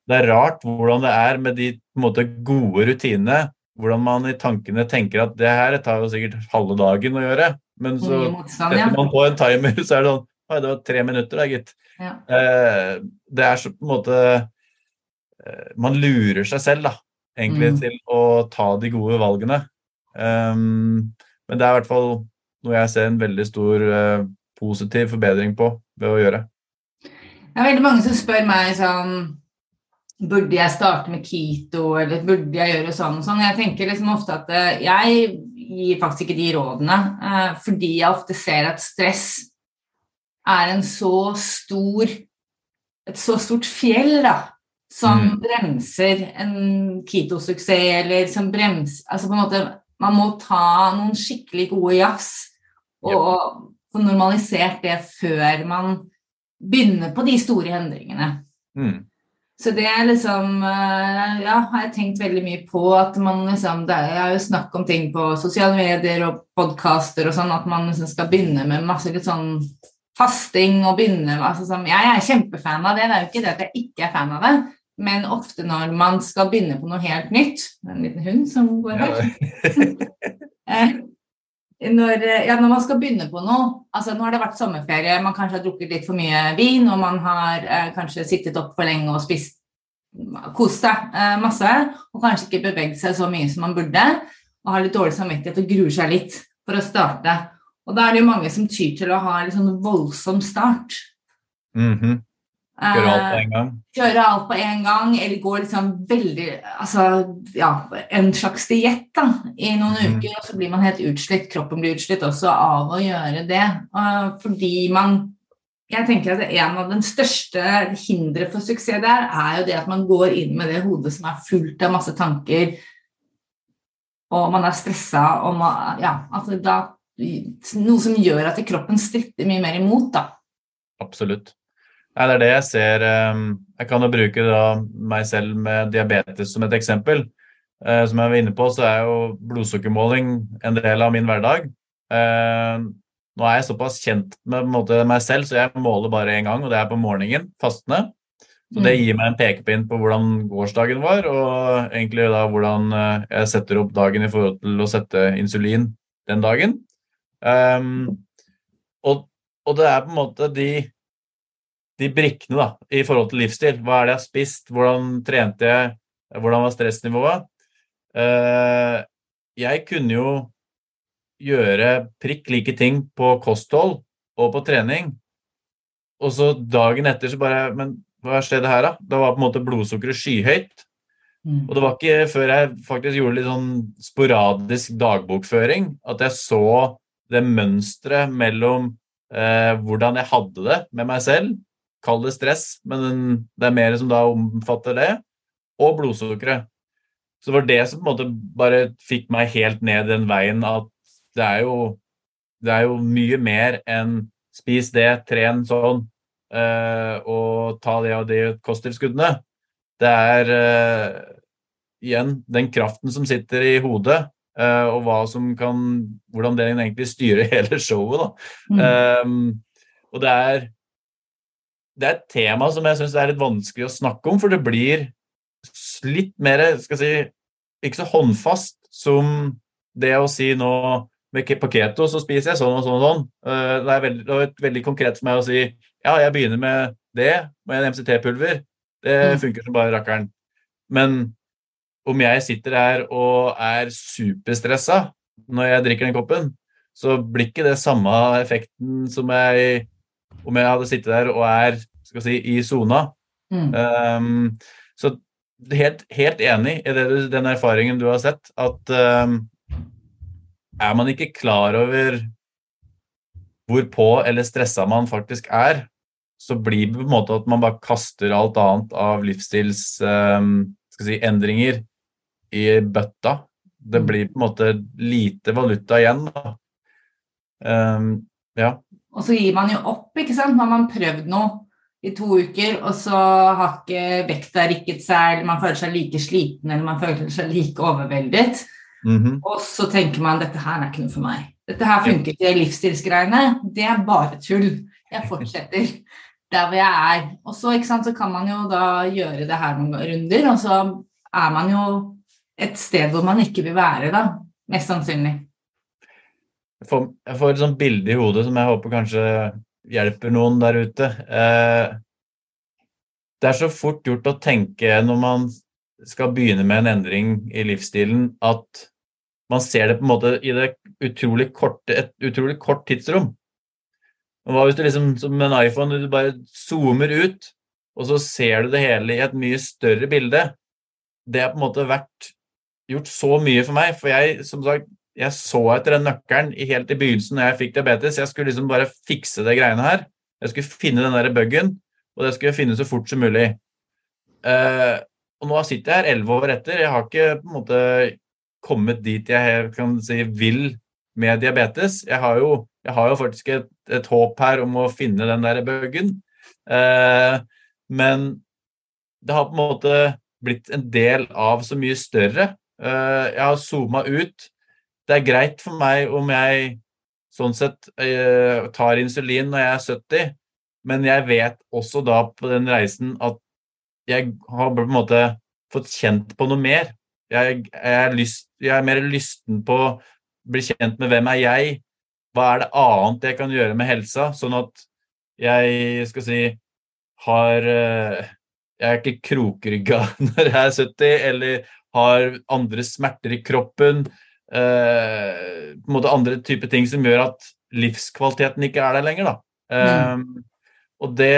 Det er rart hvordan det er med de måte, gode rutinene. Hvordan man i tankene tenker at det her tar jo sikkert halve dagen å gjøre. Men så setter man på en timer, så er det sånn Oi, det var tre minutter, da, gitt. Ja. Eh, det er så på en måte eh, Man lurer seg selv, da, egentlig, mm. til å ta de gode valgene. Um, men det er i hvert fall noe jeg ser en veldig stor uh, positiv forbedring på ved å gjøre. Det er veldig mange som spør meg sånn Burde jeg starte med keto, eller burde jeg gjøre sånn og sånn? Jeg tenker liksom ofte at eh, jeg gir faktisk ikke de rådene, eh, fordi jeg ofte ser at stress er en så stor et så stort fjell da, som mm. bremser en keto-suksess, eller som bremser altså på en måte, Man må ta noen skikkelig gode jafs og, yep. få normalisert det før man begynner på de store endringene. Mm. Så det er liksom eh, Ja, har jeg tenkt veldig mye på at man liksom Det er jo snakk om ting på sosiale medier og podkaster og sånn, at man liksom skal begynne med masse litt sånn fasting og begynne med altså sånn, Jeg er kjempefan av det, det er jo ikke det at jeg ikke er fan av det, men ofte når man skal begynne på noe helt nytt Det er En liten hund som går her. Ja. når, eh, ja, når, man skal begynne på noe altså Nå har det vært sommerferie, man kanskje har drukket litt for mye vin, og man har eh, kanskje sittet opp for lenge og spist kost seg eh, masse, og kanskje ikke beveget seg så mye som man burde, og har litt dårlig samvittighet og gruer seg litt for å starte. Og da er det jo mange som tyr til å ha en sånn voldsom start. Mm -hmm. Kjøre alt på en gang? Kjøre alt på en gang, eller gå liksom veldig Altså ja, en slags diett i noen mm. uker, og så blir man helt utslitt. Kroppen blir utslitt også av å gjøre det. Fordi man jeg tenker at En av den største hindre for suksess der, er jo det at man går inn med det hodet som er fullt av masse tanker, og man er stressa, og man, ja, altså da, Noe som gjør at kroppen stritter mye mer imot, da. Absolutt. Nei, det er det jeg ser. Ehm, jeg kan jo bruke da meg selv med diabetes som et eksempel. Eh, som jeg var inne på, så er jo blodsukkermåling en del av min hverdag. Ehm, nå er jeg såpass kjent med måte, meg selv, så jeg måler bare én gang, og det er på morgenen, fastende. Så det mm. gir meg en pekepinn på hvordan gårsdagen var, og egentlig da hvordan eh, jeg setter opp dagen i forhold til å sette insulin den dagen. Um, og, og, det er på en måte de de brikkene da, i forhold til livsstil. Hva er det jeg har spist? Hvordan trente jeg? Hvordan var stressnivået? Uh, jeg kunne jo gjøre prikk like ting på kosthold og på trening. Og så dagen etter så bare Men hva skjedde her, da? Da var på en måte blodsukkeret skyhøyt. Mm. Og det var ikke før jeg faktisk gjorde litt sånn sporadisk dagbokføring at jeg så det mønsteret mellom eh, hvordan jeg hadde det med meg selv. Kall det stress, men det er mer som da omfatter det. Og blodsukkeret. Så det var det som på en måte bare fikk meg helt ned den veien at det er jo, det er jo mye mer enn spis det, tren sånn, eh, og ta det og de kosttilskuddene. Det er eh, igjen den kraften som sitter i hodet, uh, og hva som kan Hvordan den egentlig styrer hele showet, da. Mm. Um, og det er det er et tema som jeg syns er litt vanskelig å snakke om, for det blir litt mer skal jeg si, ikke så håndfast som det å si nå på keto så spiser jeg sånn og sånn og sånn. Eh, det er veldig, det er veldig konkret for meg å si ja, jeg begynner med det, med en MCT-pulver. Det mm. funker som bare rakkeren. Men om jeg sitter her og er superstressa når jeg drikker den koppen, så blir ikke det samme effekten som jeg om jeg hadde sittet der og er skal si, i sona. Mm. Um, så helt, helt, enig i det, den erfaringen du har sett, at um, er man ikke klar over hvor på eller stressa man faktisk er, så blir det på en måte at man bare kaster alt annet av livsstilsendringer um, i bøtta. Det mm. blir på en måte lite valuta igjen. Um, ja. Og så gir man jo opp, ikke sant. Man har prøvd noe i to uker, og så har ikke vekta rikket seg, eller man føler seg like sliten, eller man føler seg like overveldet. Mm -hmm. Og så tenker man dette her er ikke noe for meg. Dette her funker ikke, livsstilsgreiene. Det er bare tull. Jeg fortsetter der hvor jeg er. Og så, sant, så kan man jo da gjøre det her noen runder, og så er man jo et sted hvor man ikke vil være, da. Mest sannsynlig. Jeg får, jeg får et sånt bilde i hodet som jeg håper kanskje hjelper noen der ute. Eh, det er så fort gjort å tenke når man skal begynne med en endring i livsstilen, at man ser det på en måte i det utrolig korte, et utrolig kort tidsrom. Og hva hvis du liksom, som en iPhone, du bare zoomer ut, og så ser du det hele i et mye større bilde? Det har på en måte vært gjort så mye for meg. For jeg, som sagt, jeg så etter den nøkkelen helt i begynnelsen når jeg fikk diabetes. Jeg skulle liksom bare fikse det greiene her. Jeg skulle finne den der bugen, og det skulle jeg finne så fort som mulig. Uh, og nå sitter jeg her elleve år etter. Jeg har ikke på en måte kommet dit jeg kan si vil med diabetes. Jeg har jo, jeg har jo faktisk et, et, håp her om å finne den der bugen. Uh, men det har på en måte blitt en del av så mye større Uh, jeg har zooma ut. Det er greit for meg om jeg sånn sett eh, tar insulin når jeg er 70, men jeg vet også da på den reisen at jeg har på en måte fått kjent på noe mer. Jeg, er, lyst, jeg er, mer lysten på å bli kjent med hvem er jeg, hva er det annet jeg kan gjøre med helsa, sånn at jeg skal si har eh, Jeg er ikke krokrygga når jeg er 70, eller har andre smerter i kroppen, eh, på en måte andre typer ting som gjør at livskvaliteten ikke er der lenger. Da. Mm. Eh, og det,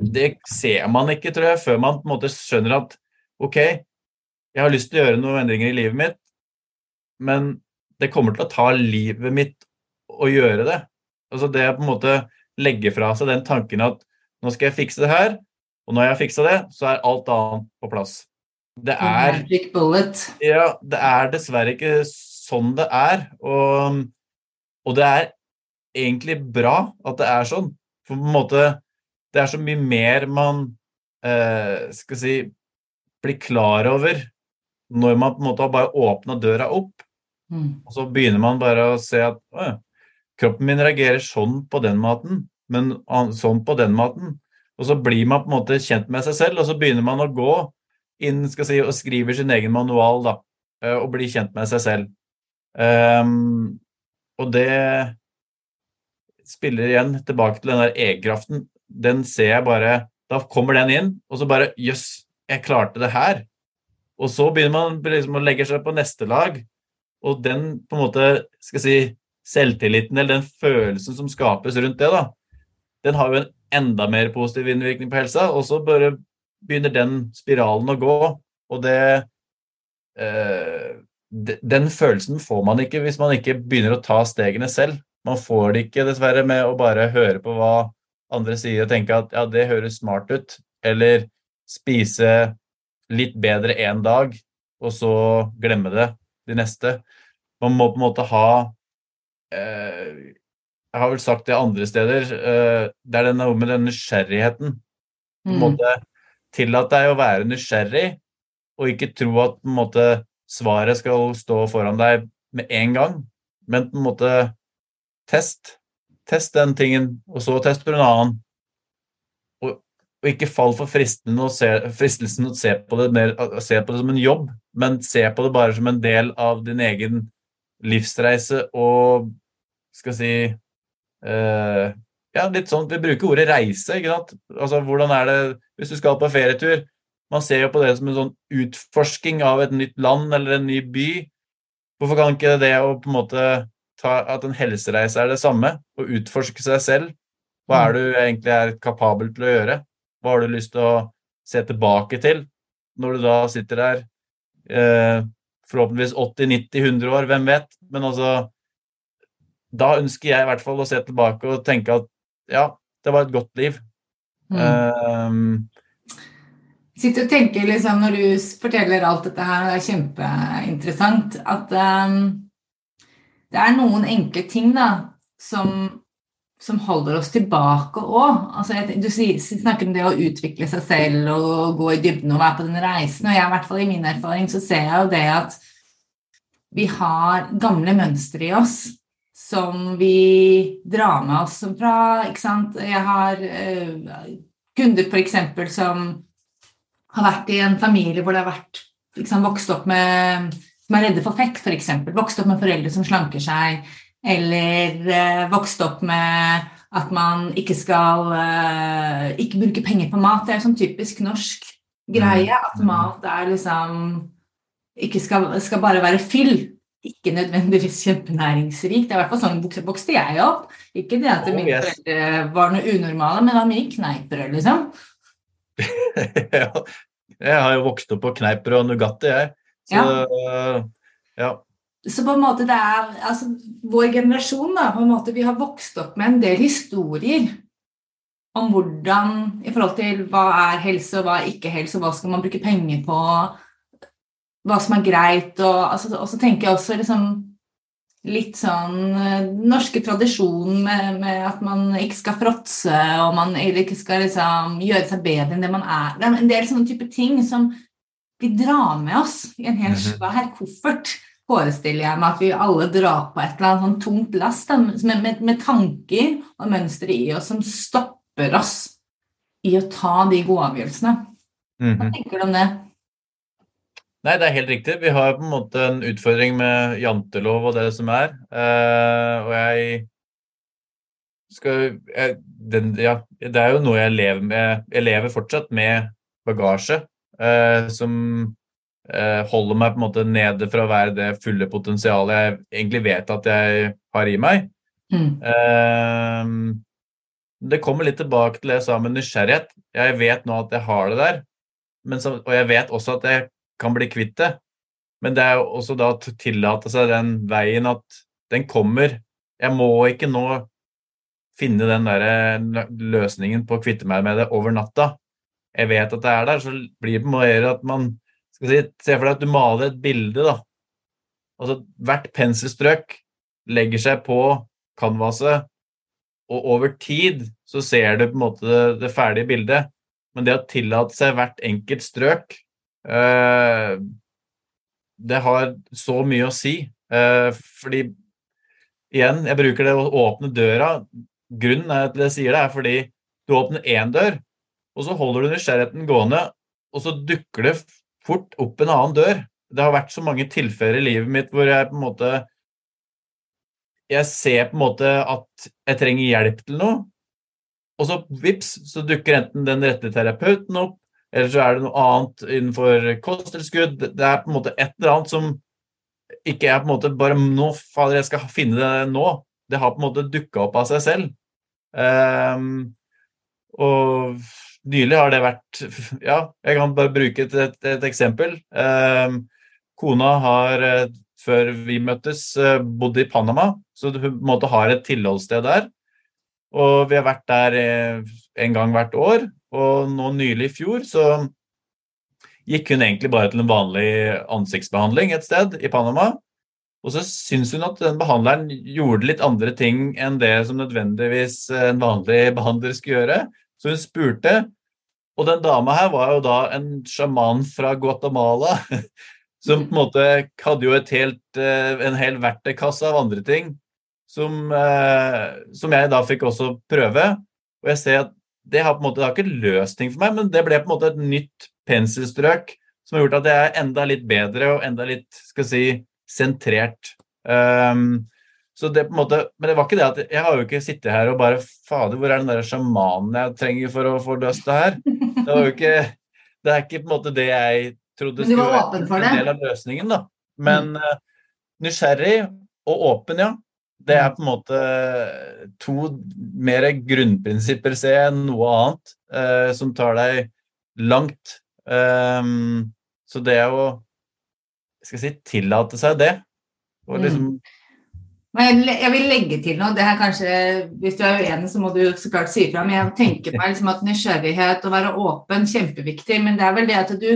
det ser man ikke, tror jeg, før man på en måte skjønner at ok, jeg har lyst til å gjøre noen endringer i livet mitt, men det kommer til å ta livet mitt å gjøre det. Altså det å på en måte legge fra seg den tanken at nå skal jeg fikse det her, og når jeg har fiksa det, så er alt annet på plass. Det er Ja, det er dessverre ikke sånn det er. Og, og, det er egentlig bra at det er sånn. For på en måte Det er så mye mer man eh, skal si blir klar over når man på en måte har bare åpna døra opp, mm. og så begynner man bare å se at å, kroppen min reagerer sånn på den maten, men sånn på den maten. Og så blir man på en måte kjent med seg selv, og så begynner man å gå inn skal si, og skriver sin egen manual da, eh, og blir kjent med seg selv. Um, og det spiller igjen tilbake til den der egenkraften. Den ser jeg bare Da kommer den inn, og så bare Jøss, jeg klarte det her. Og så begynner man liksom å legge seg på neste lag, og den på en måte skal si, selvtilliten eller den følelsen som skapes rundt det, da, den har jo en enda mer positiv innvirkning på helsa. Og så bare begynner den spiralen å gå, og det eh, Den følelsen får man ikke hvis man ikke begynner å ta stegene selv. Man får det ikke, dessverre, med å bare høre på hva andre sier og tenke at ja, det høres smart ut. Eller spise litt bedre én dag, og så glemme det de neste. Man må på en måte ha eh, Jeg har vel sagt det andre steder. Eh, det er den med den nysgjerrigheten. På en Mm. måte Tillat deg å være nysgjerrig, og ikke tro at måte, svaret skal stå foran deg med en gang. Men på en måte test. Test den tingen, og så tester du en annen. Og, og ikke fall for å se, fristelsen å se på, det mer, se på det som en jobb, men se på det bare som en del av din egen livsreise og skal si eh, Ja, litt sånn Vi bruker ordet reise, ikke sant? Altså, hvordan er det hvis du skal på ferietur? Man ser jo på det som en sånn utforsking av et nytt land eller en ny by. Hvorfor kan ikke det å på en måte ta at en helsereise er det samme? Å utforske seg selv? Hva er du egentlig er kapabel til å gjøre? Hva har du lyst til å se tilbake til når du da sitter der eh, forhåpentligvis 80-90-100 år, hvem vet? Men altså Da ønsker jeg i hvert fall å se tilbake og tenke at ja, det var et godt liv. Mm. Um, sitter og tenker liksom, Når du forteller alt dette her, det er kjempeinteressant, at um, det er noen enkle ting da, som, som holder oss tilbake òg. Altså, du snakker om det å utvikle seg selv og gå i dybden og være på den reisen. Og jeg, i hvert fall i min erfaring, så ser jeg jo det at vi har gamle mønstre i oss som vi drar med oss fra ikke sant? Jeg har uh, kunder f.eks. som har vært i en familie hvor det har vært liksom, vokst opp med som er redde for fett, f.eks. Vokst opp med foreldre som slanker seg, eller uh, vokst opp med at man ikke skal uh, ikke bruke penger på mat. Det er jo sånn typisk norsk greie at mat er liksom ikke skal, skal bare være fyll. Ikke nødvendigvis kjempenæringsrikt. Det er i hvert fall sånn vokste, jeg opp. Ikke det at Oh, mine yes. foreldre var noe unormale, men det var mye kneippbrød, liksom. ja, jeg har jo vokst opp på kneiper og Nugatti, jeg. Så ja. Så på en måte det er altså, Vår generasjon, da, på en måte, vi har vokst opp med en del historier om hvordan I forhold til hva er helse, og hva er ikke helse, og hva skal man bruke penger på, hva som er greit, og, altså, og så tenker jeg også liksom litt sånn den norske tradisjon med, med at man ikke skal fråtse, og man ikke skal liksom gjøre seg bedre enn det man er. Det er en del sånne type ting som vi drar med oss i en helt Mhm. svær koffert forestiller jeg meg at vi alle drar på et eller annet sånn tungt last med, med, med tanker og mønstre i oss som stopper oss i å ta de gode avgjørelsene. Hva Mhm. tenker du om det? Nei, det er helt riktig. Vi har på en måte en utfordring med jantelov og det som er. Uh, og jeg skal jeg, den, Ja, det er jo noe jeg lever med. Jeg lever fortsatt med bagasje uh, som uh, holder meg på en måte nede fra å være det fulle potensialet jeg egentlig vet at jeg har i meg. Mm. Det kommer litt tilbake til det jeg sa med nysgjerrighet. Jeg vet nå at jeg har det der, men og jeg vet også at jeg kan bli kvitt det. Men det er jo også da å tillate seg den veien at den kommer. Jeg må ikke nå finne den der løsningen på å kvitte meg med det over natta. Jeg vet at det er der, så blir det mer at man skal si, Se for deg at du maler et bilde, da. Altså hvert penselstrøk legger seg på canvaset, og over tid så ser du på en måte det, det ferdige bildet. Men det å tillate seg hvert enkelt strøk Det har så mye å si. Eh, fordi igjen, jeg bruker det å åpne døra. Grunnen til til jeg sier det, er fordi du åpner én dør, og så holder du nysgjerrigheten gående, og så dukker det fort opp en annen dør. Det har vært så mange tilfeller i livet mitt hvor jeg på en måte Jeg ser på en måte at jeg trenger hjelp til noe, og så vips, så dukker enten den rette terapeuten opp, eller så er det noe annet innenfor kosttilskudd. Det er på en måte et eller annet som ikke er på en måte bare nå, fader, jeg skal finne det nå. Det har på en måte dukka opp av seg selv. Um, og nylig har det vært Ja, jeg kan bare bruke et, et, et eksempel. Um, kona har eh, før vi møttes, bodd i Panama, så hun på en måte har et tilholdssted der. Og vi har vært der eh, en gang hvert år, og nå nylig i fjor så gikk hun egentlig bare til en vanlig ansiktsbehandling et sted i Panama. Og så syns hun at den behandleren gjorde litt andre ting enn det som nødvendigvis en vanlig behandler skulle gjøre. Så hun spurte, og den dama her var jo da en sjaman fra Guatemala. Som på en måte hadde jo helt, eh, en hel verktøykasse av andre ting som, eh, som, jeg da fikk også prøve. Og jeg ser at det har på en måte, det har ikke løst ting for meg, men det ble på en måte et nytt penselstrøk som har gjort at jeg er enda litt bedre og enda litt skal si, sentrert. Um, så det på en måte, Men det var ikke det at jeg har jo ikke sittet her og bare Fader, hvor er den der sjamanen jeg trenger for å få løst det her? Det var jo ikke Det er ikke på en måte det jeg trodde skulle være en del av løsningen, da. Men uh, nysgjerrig og åpen, ja. Det er på en måte to mer grunnprinsipper, ser jeg, enn noe annet, eh, som tar deg langt. Um, så det å skal si, tillate seg det og mm. liksom mm. Men jeg vil legge til noe. det her kanskje, Hvis du er uenig, så må du så klart si ifra. Men jeg tenker meg liksom at nysgjerrighet og være åpen kjempeviktig. Men det er vel det at du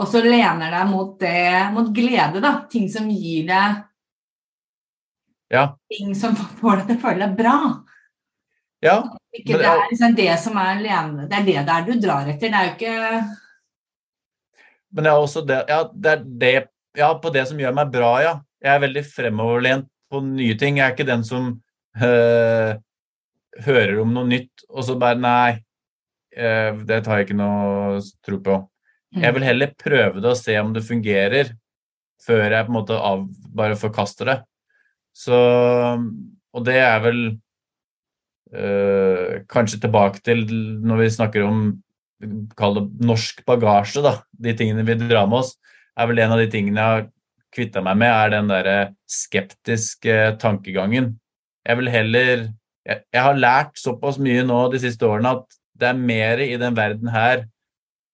også lener deg mot, det, mot glede. da, Ting som gir deg ja. Ting som får deg til å føle deg bra. Ja, ikke, det er liksom det som er alene, det er det der du drar etter. Det er jo ikke Men det er også det Ja, det er det Ja, på det som gjør meg bra, ja. Jeg er veldig fremoverlent på nye ting. Jeg er ikke den som øh, hører om noe nytt, og så bare Nei, øh, det tar jeg ikke noe tro på. Jeg vil mm. heller prøve det og se om det fungerer, før jeg på en måte av, bare forkaster det. Så Og det er vel øh, kanskje tilbake til når vi snakker om Kall det norsk bagasje, da. De tingene vi drar med oss, er vel en av de tingene jeg har kvitta meg med, er den derre skeptiske tankegangen. Jeg vil heller jeg, jeg, har lært såpass mye nå de siste årene at det er mer i den verden her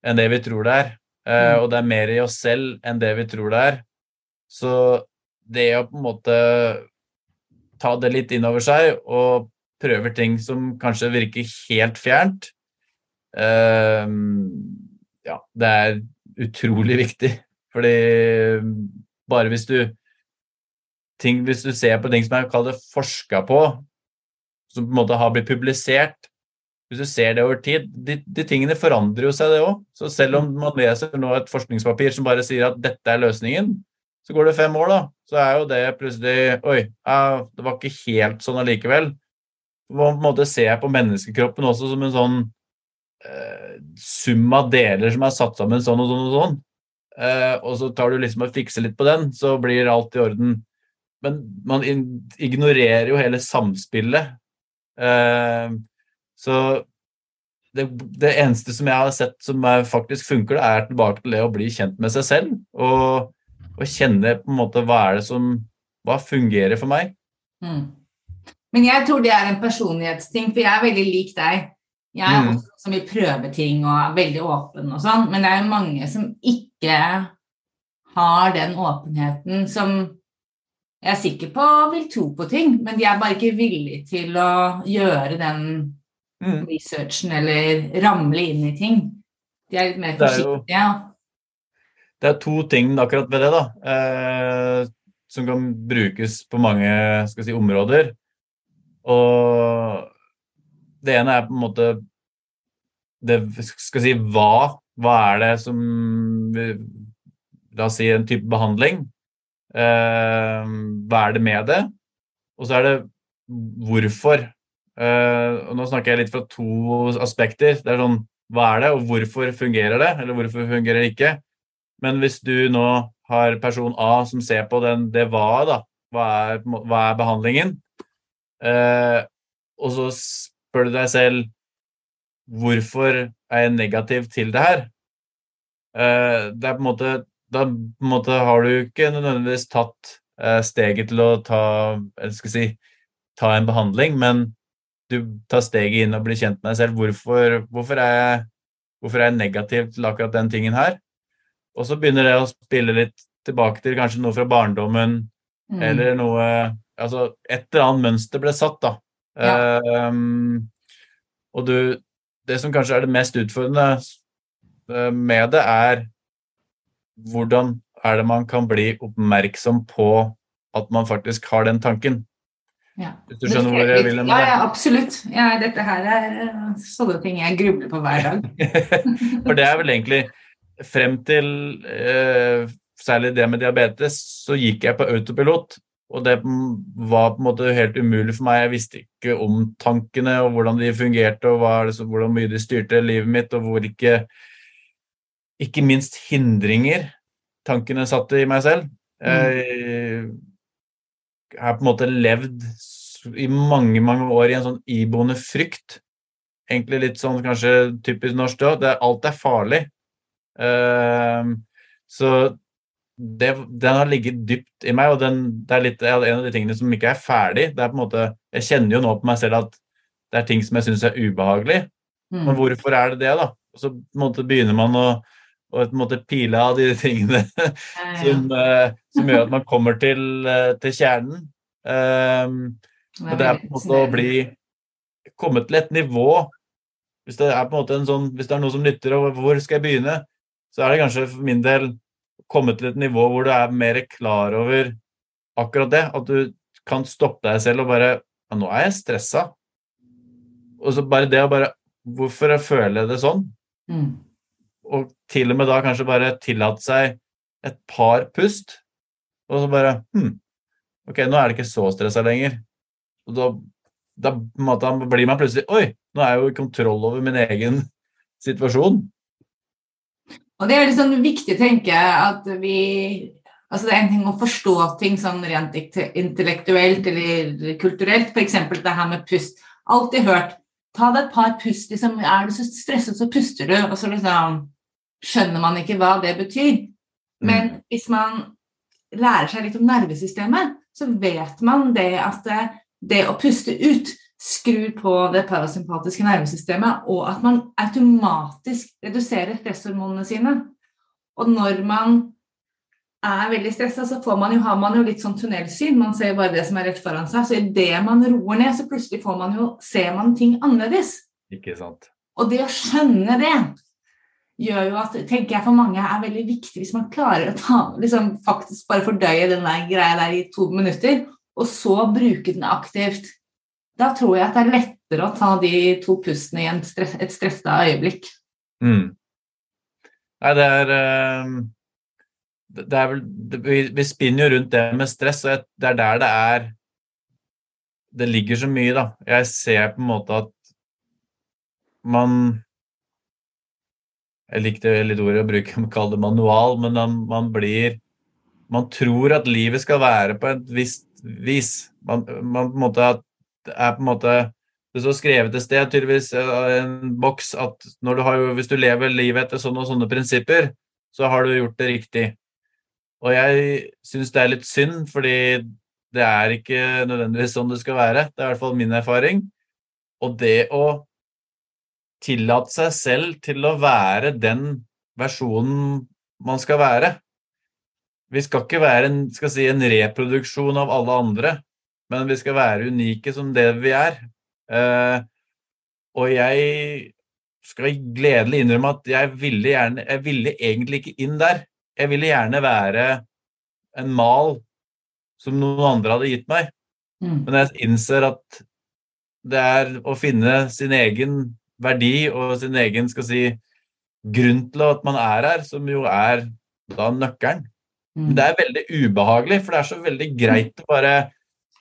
enn det vi tror det er. Uh, og det er mer i oss selv enn det vi tror det er. Så det å på en måte ta det litt inn over seg og prøve ting som kanskje virker helt fjernt, uh, ja, det er utrolig viktig. Fordi bare hvis du, ting, hvis du ser på ting som er forska på, som på en måte har blitt publisert Hvis du ser det over tid De, de tingene forandrer jo seg, det òg. Så selv om man leser nå et forskningspapir som bare sier at dette er løsningen, så går det fem år, da. Så er jo det plutselig Oi, det var ikke helt sånn allikevel. På en måte ser på menneskekroppen også som en sånn eh, sum av deler som er satt sammen sånn og sånn og sånn. Eh, og så tar du liksom og fikser litt på den, så blir alt i orden. Men man ignorerer jo hele samspillet. Eh, så det, det, eneste som jeg har sett som faktisk funker, det er tilbake til det å bli kjent med seg selv. Og, og kjenne på en måte hva er det som Hva fungerer for meg? Mm. Men jeg tror det er en personlighetsting, for jeg er veldig lik deg. Jeg er mm. også som vil prøve ting og er veldig åpen og sånn, men det er jo mange som ikke har den åpenheten som jeg er sikker på vil tro på ting, men de er bare ikke villige til å gjøre den mm. researchen eller ramle inn i ting. De er litt mer forsiktige. Jo, det er to ting akkurat ved det, da, eh, som kan brukes på mange si, områder. Og det ene er på en måte det skal si hva. Hva er det som La oss si en type behandling. Eh, hva er det med det? Og så er det hvorfor. Eh, og nå snakker jeg litt fra to aspekter. Det er sånn hva er det, og hvorfor fungerer det, eller hvorfor fungerer det ikke? Men hvis du nå har person A som ser på den, det hva, da, hva er, hva er behandlingen? Eh, og så spør du deg selv hvorfor er jeg negativ til det her? Eh, det er på en måte Da på en måte har du ikke nødvendigvis tatt eh, steget til å ta eller skal si, ta en behandling, men du tar steget inn og blir kjent med deg selv. Hvorfor, hvorfor, er jeg, hvorfor er jeg negativ til akkurat den tingen her? Og så begynner det å spille litt tilbake til kanskje noe fra barndommen, Mm. Eller noe Altså, et eller annet mønster ble satt, da. Ja. Um, og du Det som kanskje er det mest utfordrende eh, med det, er hvordan er det man kan bli oppmerksom på at man faktisk har den tanken. Ja. Hvis du skjønner hvor jeg vil med det? ja, absolutt. Ja, dette her er eh, sånne ting jeg grubler på hver dag. For det er vel egentlig Frem til eh, særlig det med diabetes, så gikk jeg på autopilot. Og det var på en måte helt umulig for meg. Jeg visste ikke om tankene og hvordan de fungerte, og hva, er det som- hvordan mye de styrte livet mitt, og hvor ikke Ikke minst hindringer tankene satte i meg selv. Jeg har på en måte levd i mange, mange år i en sånn iboende frykt. Egentlig litt sånn kanskje typisk norsk òg. Alt er farlig. Ehm, så det, den har ligget dypt i meg, og den, det er litt en av de tingene som ikke er ferdig. Det er på en måte, Jeg kjenner jo nå på meg selv at det er ting som jeg syns er ubehagelig. Men Mm. hvorfor er det det, da? Og så på en måte begynner man å, å på en måte pile av de tingene Ja, ja. som, eh, som gjør at man kommer til, eh, til kjernen. Um, og det er på en måte å bli komme til et nivå Hvis det er på en måte en sånn, hvis det er noe som nytter, og hvor skal jeg begynne, så er det kanskje for min del kommet til et nivå hvor du er mer klar over akkurat det. At du kan stoppe deg selv og bare ja, Nå er jeg stressa. Og så bare det å bare Hvorfor føler jeg det sånn? Mm. Og til og med da kanskje bare tillate seg et par pust, og så bare hm, Ok, nå er det ikke så stressa lenger. Og da, da en blir man plutselig Oi, nå er jeg jo i kontroll over min egen situasjon. Og det er veldig sånn viktig, tenker jeg, at vi Altså Det er en ting å forstå ting sånn rent intellektuelt eller kulturelt, f.eks. det her med pust. Alltid hørt Ta deg et par pust. liksom, Er du så stresset, så puster du. Og så liksom skjønner man ikke hva det betyr. Men hvis man lærer seg litt om nervesystemet, så vet man det at det, det å puste ut skrur på det parasympatiske nervesystemet, og at man automatisk reduserer stresshormonene sine. Og når man er veldig stressa, så får man jo, har man jo litt sånn tunnelsyn. Man ser bare det som er rett foran seg. Så idet man roer ned, så plutselig får man jo, ser man ting annerledes. Ikke sant? Og det å skjønne det gjør jo at tenker jeg for mange er veldig viktig hvis man klarer å ta, liksom, faktisk bare fordøye den der greia der i to minutter, og så bruke den aktivt. Da tror jeg at det er lettere å ta de to pustene i stress, et stressa øyeblikk. Mm. Nei, det er eh, det er vel det, vi, spinner jo rundt det med stress, og det er der det er Det ligger så mye, da. Jeg ser på en måte at man Jeg likte litt ordet å bruke, kalle det manual, men man, blir Man tror at livet skal være på et visst vis. Man, man på en måte at er på en måte det står skrevet et sted, tydeligvis eh, en boks, at du har, hvis du lever livet etter sånne og sånne prinsipper, så har du gjort det riktig. Og jeg syns det er litt synd, fordi det er ikke nødvendigvis sånn det skal være. Det er i hvert fall min erfaring. Og det å tillate seg selv til å være den versjonen man skal være Vi skal ikke være en, skal si, en reproduksjon av alle andre, men vi skal være unike som det vi er. Eh, og jeg skal gledelig innrømme at jeg ville, gjerne, jeg ville egentlig ikke inn der. Jeg ville gjerne være en mal som noen andre hadde gitt meg. Mm. Men jeg innser at det er å finne sin egen verdi og sin egen skal si, grunn til at man er her, som jo er da nøkkelen. Men Mm. det er veldig ubehagelig, for det er så veldig greit å bare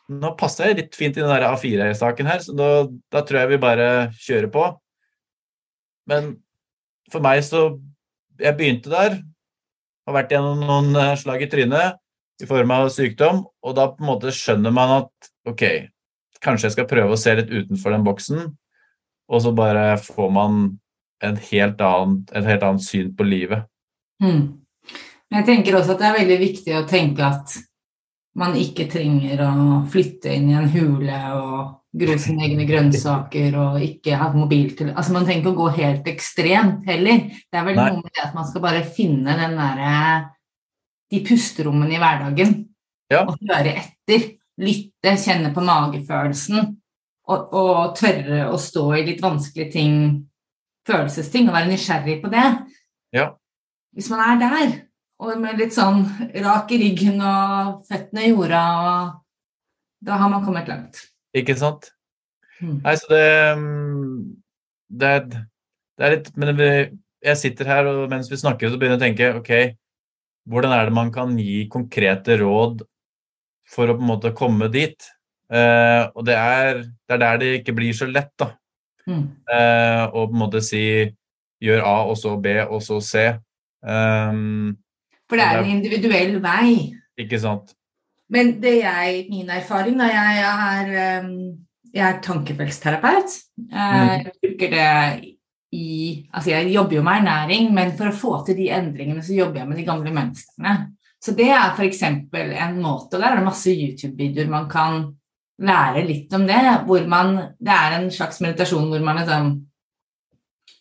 Nå passer jeg litt fint i den der A4-saken her, så da, da tror jeg vi bare kjører på. Men for meg så Jeg begynte der, har vært gjennom noen eh, slag i trynet i form av sykdom, og da på en måte skjønner man at ok, kanskje jeg skal prøve å se litt utenfor den boksen, og så bare får man en helt annen, et helt annet syn på livet. Mm. Men jeg tenker også at det er veldig viktig å tenke at man ikke trenger å flytte inn i en hule og gro sine egne grønnsaker og ikke ha mobil til Altså man trenger ikke å gå helt ekstremt heller. Det er vel Nei. noe med det at man skal bare finne den derre De pusterommene i hverdagen Ja. og høre etter. Lytte, kjenne på magefølelsen. Og, og tørre å stå i litt vanskelige ting, følelsesting, og være nysgjerrig på det. Ja. Hvis man er der, og med litt sånn rak i ryggen og føttene i jorda, og da har man kommet langt. Ikke sant? Mm. Nei, så det mm, Det er, det er litt Men jeg sitter her, og mens vi snakker, så begynner jeg å tenke OK, hvordan er det man kan gi konkrete råd for å på en måte komme dit? Eh, og det er, det er der det ikke blir så lett, da. Mm. Eh, å på en måte si gjør A, og så B, og så C. Um, For det er en individuell vei. ikke sant? Men det jeg, min erfaring da, jeg er, um, jeg er tankefeltsterapeut. Eh, Jeg bruker det i Altså, jeg jobber jo med ernæring, men for å få til de endringene, så jobber jeg med de gamle mønstrene. Så det er f.eks. en måte, og der er det masse YouTube-videoer man kan lære litt om det, hvor man Det er en slags meditasjon hvor man liksom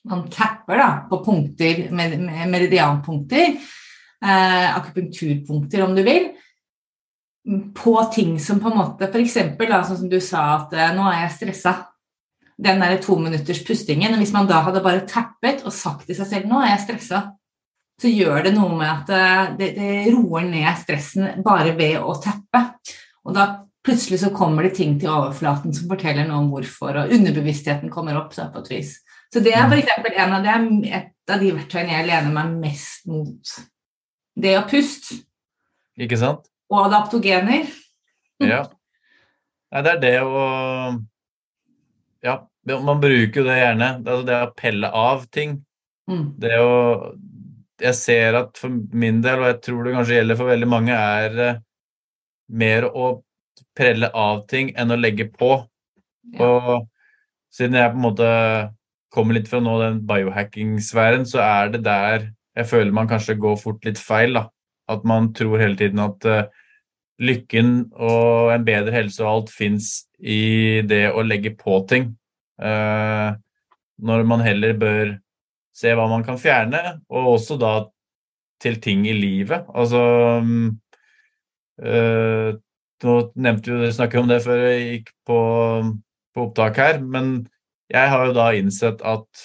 man tapper da, på punkter, med, meridianpunkter, akupunkturpunkter om du vil, på ting som på en måte F.eks. sånn som du sa at eh, nå er jeg stressa. Den der tominutters pustingen. Hvis man da hadde bare tappet og sagt til seg selv nå er jeg stressa, så gjør det noe med at eh, det, det roer ned stressen bare ved å tappe. Og da plutselig så kommer det ting til overflaten som forteller noe om hvorfor, og underbevisstheten kommer opp da, på et vis. Så det er for en av det er et av de verktøyene jeg lener meg mest mot. Det å puste Ikke sant? og adaptogener. Ja. Nei, det er det å Ja, man bruker jo det gjerne. Det, er altså det å pelle av ting. Mm. Det å Jeg ser at for min del, og jeg tror det kanskje gjelder for veldig mange, er eh, mer å prelle av ting enn å legge på. Ja. Og siden jeg på en måte kommer litt fra nå den biohacking-sfæren, så er det der jeg føler man kanskje går fort litt feil. da. At man tror hele tiden at uh, lykken og en bedre helse og alt fins i det å legge på ting. Uh, når man heller bør se hva man kan fjerne, og også da til ting i livet. Altså eh, Nå nevnte vi snakket om det før jeg gikk på, på opptak her, men jeg har jo da innsett at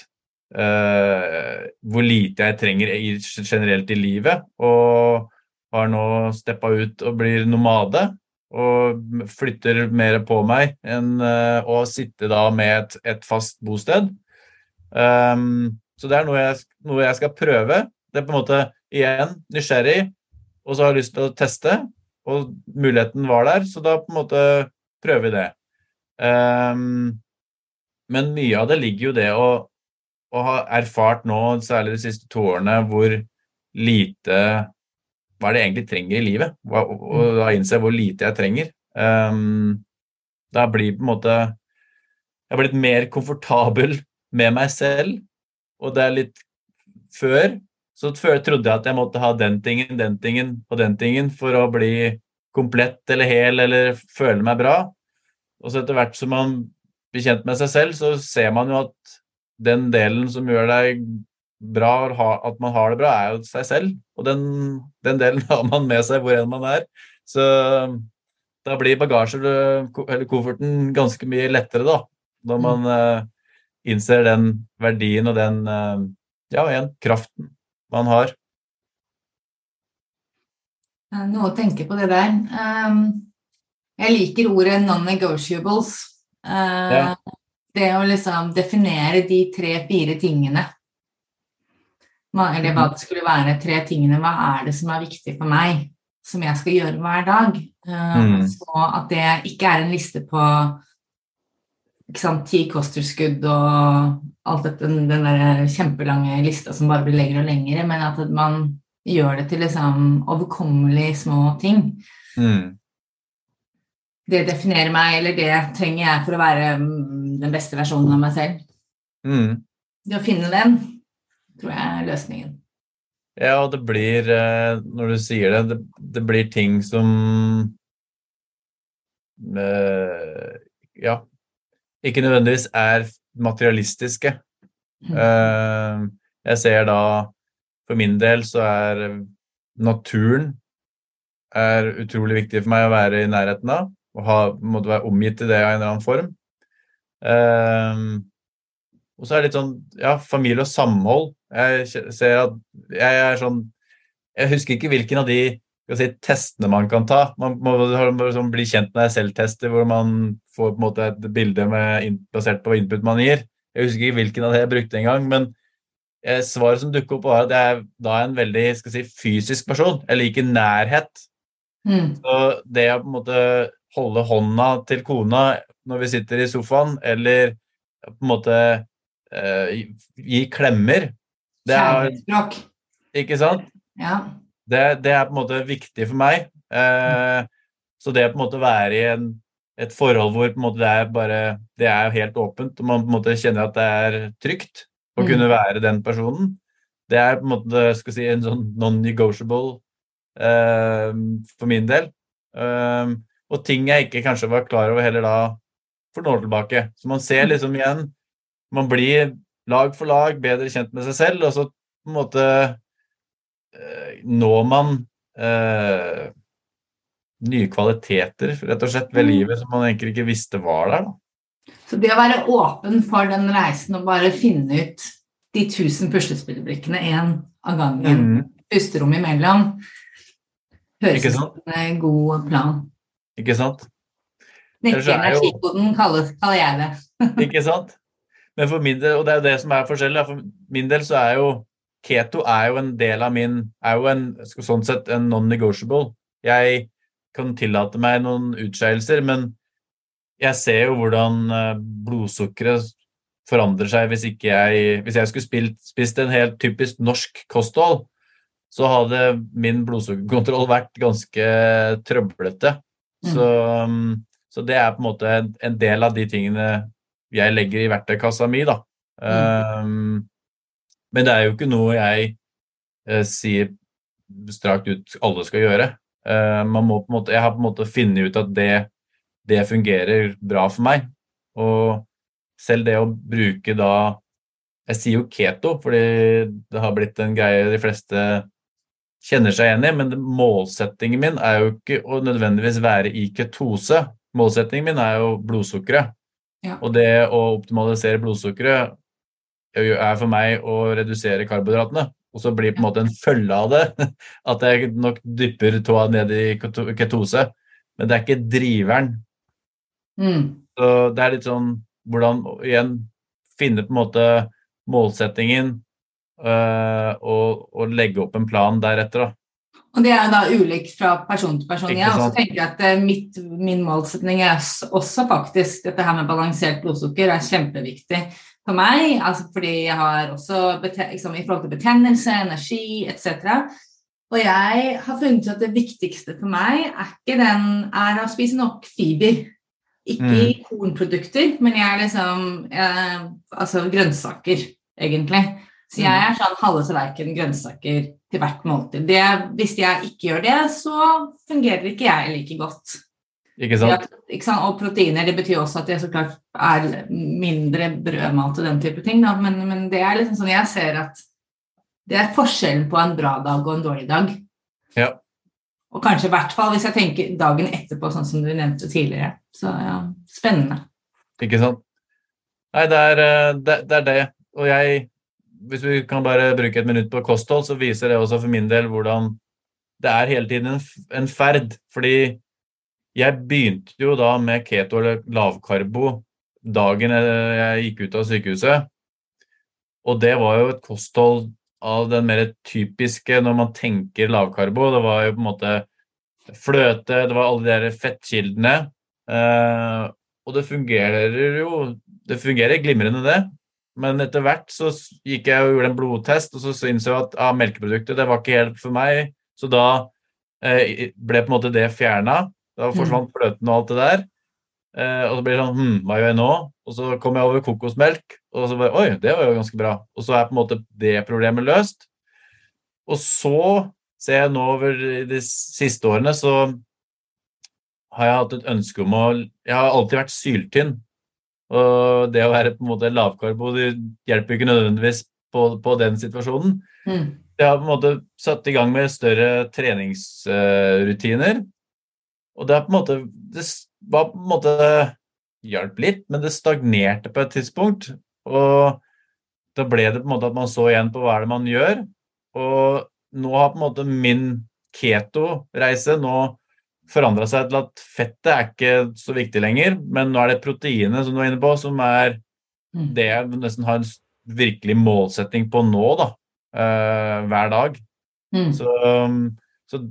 eh, hvor lite jeg trenger i, generelt i livet, og har nå steppa ut og blir nomade. Og flytter mer på meg enn uh, å sitte da med et, et fast bosted. Um, så det er noe jeg, noe jeg skal prøve. Det er på en måte igjen nysgjerrig, og så har jeg lyst til å teste. Og muligheten var der, så da på en måte prøver vi det. Um, men mye av det ligger jo det å har erfart nå, særlig de siste to årene, hvor lite Hva er det jeg egentlig trenger i livet? Og da innser jeg hvor lite jeg trenger. Um, da blir på en måte Jeg har blitt mer komfortabel med meg selv, og det er litt før så før trodde jeg at jeg måtte ha den tingen, den tingen og den tingen for å bli komplett eller hel eller føle meg bra. Og så etter hvert som man blir kjent med seg selv, så ser man jo at den delen som gjør deg bra, at man har det bra, er jo seg selv. Og den, den delen har man med seg hvor enn man er. Så da blir bagasjer, eller kofferten ganske mye lettere, da. Når man uh, innser den verdien og den uh, ja, igjen, kraften man har. Noe å tenke på det der. Um, jeg liker ordet non-negotiables. Uh, Ja. Det å liksom definere de tre-fire tingene. Eller hva det skulle være. Tre tingene. Hva er det som er viktig for meg, som jeg skal gjøre hver dag? Mm. Så at det ikke er en liste på ikke sant, ti kosttilskudd og alt dette, den, den der kjempelange lista som bare blir lengre og lengre, men at man gjør det til liksom overkommelig små ting. Mm. Det definerer meg, eller det trenger jeg for å være mm, den beste versjonen av meg selv. Mm. Det å finne den tror jeg er løsningen. Ja, og det blir, eh, når du sier det, det, det blir ting som eh, Ja, ikke nødvendigvis er materialistiske. Mm. Eh, jeg ser da For min del så er naturen er utrolig viktig for meg å være i nærheten av. Og ha, måtte være omgitt i det av en eller annen form. Um, og så er det litt sånn ja, familie og samhold. Jeg ser at jeg er sånn Jeg husker ikke hvilken av de si, testene man kan ta. Man må, må sånn, bli kjent med selv-tester hvor man får på en måte et bilde med, basert på input man gir. Jeg husker ikke hvilken av det jeg brukte engang, men eh, svaret som dukker opp, var at jeg er da en veldig skal si, fysisk person. Jeg liker nærhet. Mm. Så det å på en måte holde hånda til kona når vi sitter i sofaen, eller på en måte eh, gi klemmer det er, Ikke sant? Ja. Det, det, er på en måte viktig for meg. Eh, så det å på en måte være i en et forhold hvor det er bare Det er helt åpent, og man på en måte kjenner at det er trygt å kunne mm. være den personen. Det er på en måte skal si, en sånn non-negotiable uh, for min del. Uh, og ting jeg ikke kanskje var klar over heller da for noen år tilbake. Så man ser liksom igjen Man blir lag for lag bedre kjent med seg selv, og så på en måte uh, når man nye kvaliteter rett og slett ved mm. livet som man egentlig ikke visste var der. Da. Så det å være åpen for den reisen og bare finne ut de tusen puslespillbrikkene én av gangen, mm. pusterom imellom, høres ut som en god plan. Ikke sant? Knekke energikoden kaller, kaller jeg det. ikke sant? Men for min del, og det er jo det som er forskjellig, for min del så er jo keto er jo en del av min er jo en, sånn sett en non-negotiable. Jeg kan tillate meg noen utskeielser, men jeg ser jo hvordan eh, blodsukkeret forandrer seg hvis ikke jeg Hvis jeg skulle spilt, spist en helt typisk norsk kosthold, så hadde min blodsukkerkontroll vært ganske trøblete. Så, så, det er på en måte en del av de tingene jeg legger i verktøykassa mi, da. Mm. Um, men det er jo ikke noe jeg eh, sier strakt ut alle skal gjøre. Uh, måte, jeg har på en måte funnet ut at det, det, fungerer bra for meg. Og selv det å bruke da Jeg sier jo keto, fordi det har blitt en greie de fleste kjenner seg igjen i, men målsettingen min er jo ikke å nødvendigvis være i ketose. Målsettingen min er jo blodsukkeret. Ja. Og det å optimalisere blodsukkeret er for meg å redusere karbohydratene. Og så blir det på en måte en følge av det at jeg nok dypper tåa ned i ketose. Men det er ikke driveren. Mm. Så det er litt sånn hvordan igjen finne på en måte målsettingen og, og, legge opp en plan deretter. da. Og Det er da ulikt fra person til person. Jeg også tenker at eh, mitt, Min målsetning er også faktisk dette her med balansert blodsukker er kjempeviktig for meg. Altså fordi jeg har også liksom, i forhold til betennelse, energi etc. Og jeg har funnet ut at det viktigste for meg er ikke den er å spise nok fiber. Ikke i mm. kornprodukter, men jeg er liksom jeg, Altså grønnsaker, egentlig. Så jeg er sånn halve tallerken grønnsaker til hvert måltid. Det, hvis jeg ikke gjør det, så fungerer ikke jeg like godt. Ikke sant? Ja, ikke sant? Og proteiner, det betyr også at jeg så klart er mindre brødmat og den type ting, da. Men, men, det er liksom sånn jeg ser at det er forskjellen på en bra dag og en dårlig dag. Ja. Og kanskje i hvert fall hvis jeg tenker dagen etterpå, sånn som du nevnte tidligere. Så ja, spennende. Ikke sant. Nei, det er eh, det. det, er det. Og jeg hvis vi kan bare bruke et minutt på kosthold, så viser det også for min del hvordan det er hele tiden en, ferd. Fordi jeg begynte jo da med keto eller lavkarbo dagen jeg gikk ut av sykehuset. Og det var jo et kosthold av den mer typiske når man tenker lavkarbo. Det var jo på en måte fløte, det var alle de der fettkildene. Eh, og det fungerer jo Det fungerer glimrende, det. Men etter hvert så gikk jeg og gjorde en blodtest, og så innså jeg at ah, melkeprodukter det var ikke helt for meg. Så da eh, ble på en måte det fjerna. Da forsvant mm. fløten og alt det der. Eh, og så blir det sånn Hm, hva gjør jeg nå? Og så kom jeg over kokosmelk, og så bare Oi, det var jo ganske bra. Og så er på en måte det problemet løst. Og så ser jeg nå over de siste årene, så har jeg hatt et ønske om å Jeg har alltid vært syltynn. Og det å være på en måte lavkarbo det hjelper ikke nødvendigvis på, på den situasjonen. Mm. jeg har på en måte satt i gang med større treningsrutiner. Og det, på en måte, det var på en måte hjalp litt, men det stagnerte på et tidspunkt. Og da ble det på en måte at man så igjen på hva er det man gjør. Og nå har på en måte min keto-reise nå forandra seg til at fettet er ikke så viktig lenger, men nå er det proteinet som du er inne på, som er Mm. det jeg nesten har en virkelig målsetting på nå, da. Uh, hver dag. Mm. Så, um, så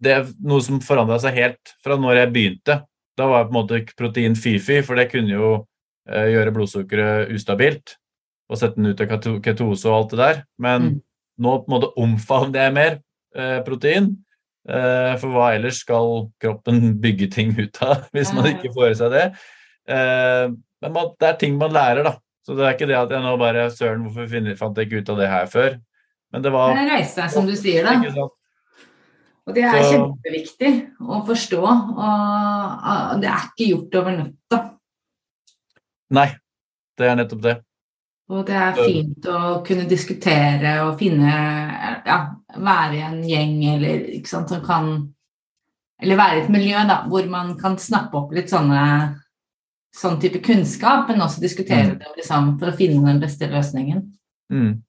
det er noe som forandra seg helt fra når jeg begynte. Da var jeg på en måte protein fy-fy, for det kunne jo uh, gjøre blodsukkeret ustabilt. Og sette den ut av ketose og alt det der. Men Mm. nå på en måte omfavner jeg mer uh, protein. Eh, for hva ellers skal kroppen bygge ting ut av, hvis man ikke får i seg det? Eh, men det er ting man lærer, da. Så det er ikke det at jeg nå bare Søren, hvorfor finner, fant jeg ikke ut av det her før? Men det var Det er reise, som du sier, da. Og det er kjempeviktig å forstå. Og det er ikke gjort over natta. Nei, det er nettopp det. Og det er fint å kunne diskutere og finne Ja, være i en gjeng eller ikke sant, som kan Eller være i et miljø da, hvor man kan snappe opp litt sånne sånn type kunnskap, men også diskutere Mm. det liksom, for å finne den beste løsningen. Mm.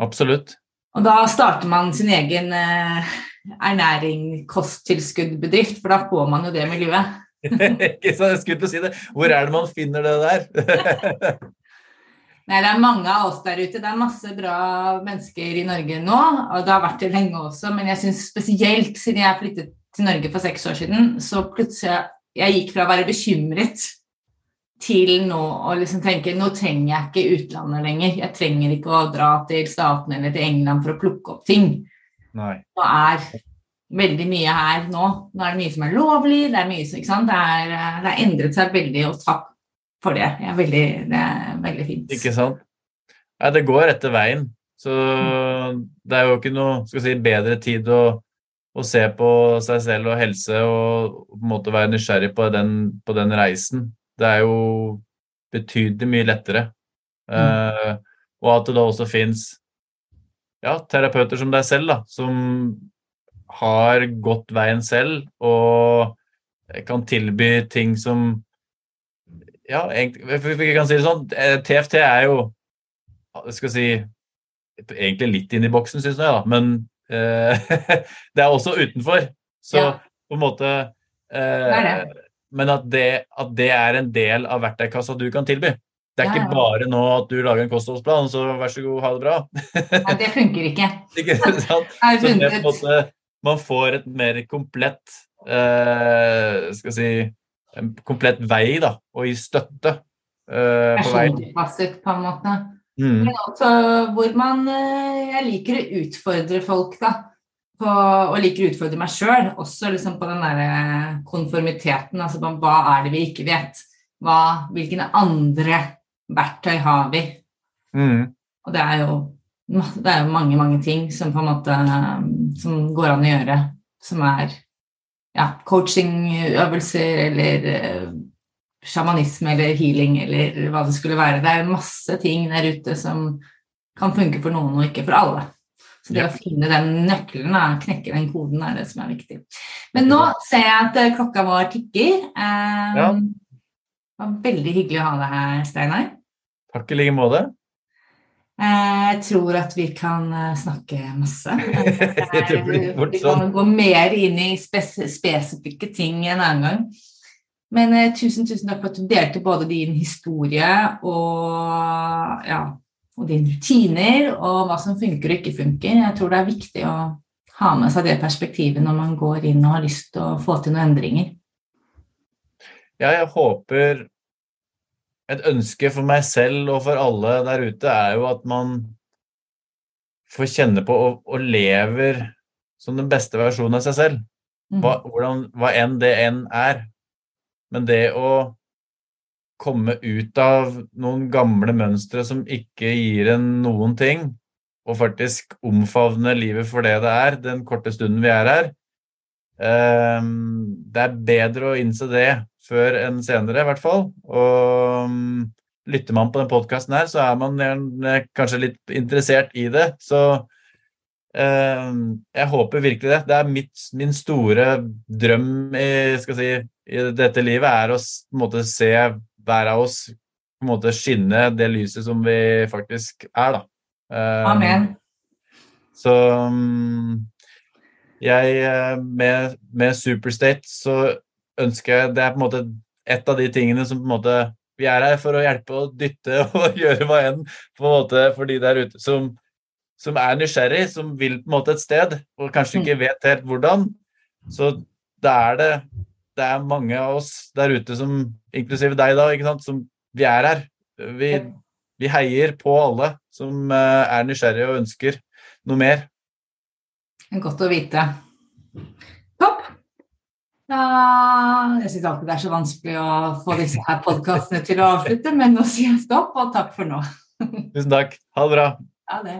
Absolutt. Og da starter man sin egen eh, ernæring, kosttilskuddbedrift, for da får man jo det miljøet. ikke sant, jeg skulle til å si det. Hvor er det man finner det der? Nei, det er mange av oss der ute. Det er masse bra mennesker i Norge nå, og det har vært det lenge også, men jeg syns spesielt siden jeg flyttet til Norge for seks år siden, så plutselig Jeg gikk fra å være bekymret til nå å liksom tenke nå trenger jeg ikke utlandet lenger. Jeg trenger ikke å dra til Statene eller til England for å plukke opp ting. Nei. Nå er veldig mye her nå. Nå er det mye som er lovlig, det er mye som Ikke sant. Det er, det har endret seg veldig, og takk for det. Jeg er veldig, det er veldig fint. Ikke sant? Nei, det går etter veien. Så det er jo ikke noe skal si, bedre tid å, å se på seg selv og helse og på en måte være nysgjerrig på den, på den reisen. Det er jo betydelig mye lettere. Eh, og at det da også fins ja, terapeuter som deg selv, da, som har gått veien selv og kan tilby ting som ja, egentlig, vi kan si det sånn, eh, TFT er jo jeg skal si egentlig litt inn i boksen, syns jeg, da, men eh, det er også utenfor. Så Ja. på en måte eh, Det det. Men at det, at det er en del av verktøykassa du kan tilby. Det er Ja, ikke bare nå at du lager en kostholdsplan, så vær så god, ha det bra. Nei, det funker ikke. Ikke sant? Så det måte, man får et mer komplett eh, skal si, en komplett vei da, og gi støtte Uh, på veien. persontilpasset, på en måte. Mm. Men også hvor man eh, Jeg liker å utfordre folk, da. På, og liker å utfordre meg sjøl, også liksom på den der konformiteten. Altså på hva er det vi ikke vet? Hva, hvilke andre verktøy har vi? Mm. Og det er jo det er jo mange, mange ting som på en måte som går an å gjøre, som er ja, coachingøvelser eller eh, sjamanisme eller healing eller hva det skulle være. Det er masse ting der ute som kan funke for noen og ikke for alle. Så det Ja. å finne den nøkkelen, knekke den koden, er det som er viktig. Men nå ser jeg at eh, klokka vår tikker. Um, Ja. Det var veldig hyggelig å ha deg her, Steinar. Takk i like måte. Eh, Jeg tror at vi kan eh, snakke masse. Fort Vi kan sånn. gå mer inn i spes spesifikke ting en annen gang. Men eh, tusen, tusen takk for at du delte både din historie og, ja, og dine rutiner, og hva som funker og ikke funker. Jeg tror det er viktig å ha med seg det perspektivet når man går inn og har lyst til å få til noen endringer. Ja, jeg håper Et ønske for meg selv og for alle der ute er jo at man får kjenne på og, og lever som den beste versjonen av seg selv. Hva, hvordan, hva enn det enn er. Men det å komme ut av noen gamle mønstre som ikke gir en noen ting, og faktisk omfavne livet for det det er, den korte stunden vi er her ehm, Det er bedre å innse det før enn senere, i hvert fall. Og mm, lytter man på den podkasten her, så er man gjerne kanskje litt interessert i det. Så eh, jeg håper virkelig det. Det er mitt, min store drøm i, skal si, i dette livet, er å måte se hver av oss på en måte skinne det lyset som vi faktisk er, da. Eh, Amen. Så mm, jeg med, med Superstate så ønsker Det er på en måte et av de tingene som på en måte Vi er her for å hjelpe og dytte og gjøre hva enn på en måte for de der ute som, som er nysgjerrig, som vil på en måte et sted og kanskje ikke mm. vet helt hvordan. Så da er det det er mange av oss der ute som, inklusive deg, da, ikke sant, som vi er her. Vi, vi heier på alle som eh, er nysgjerrige og ønsker noe mer. Godt å vite. Ja, jeg syns alltid det er så vanskelig å få disse her podkastene til å avslutte, men nå sier jeg stopp, og takk for nå. Tusen takk. Ha det bra. Ha det.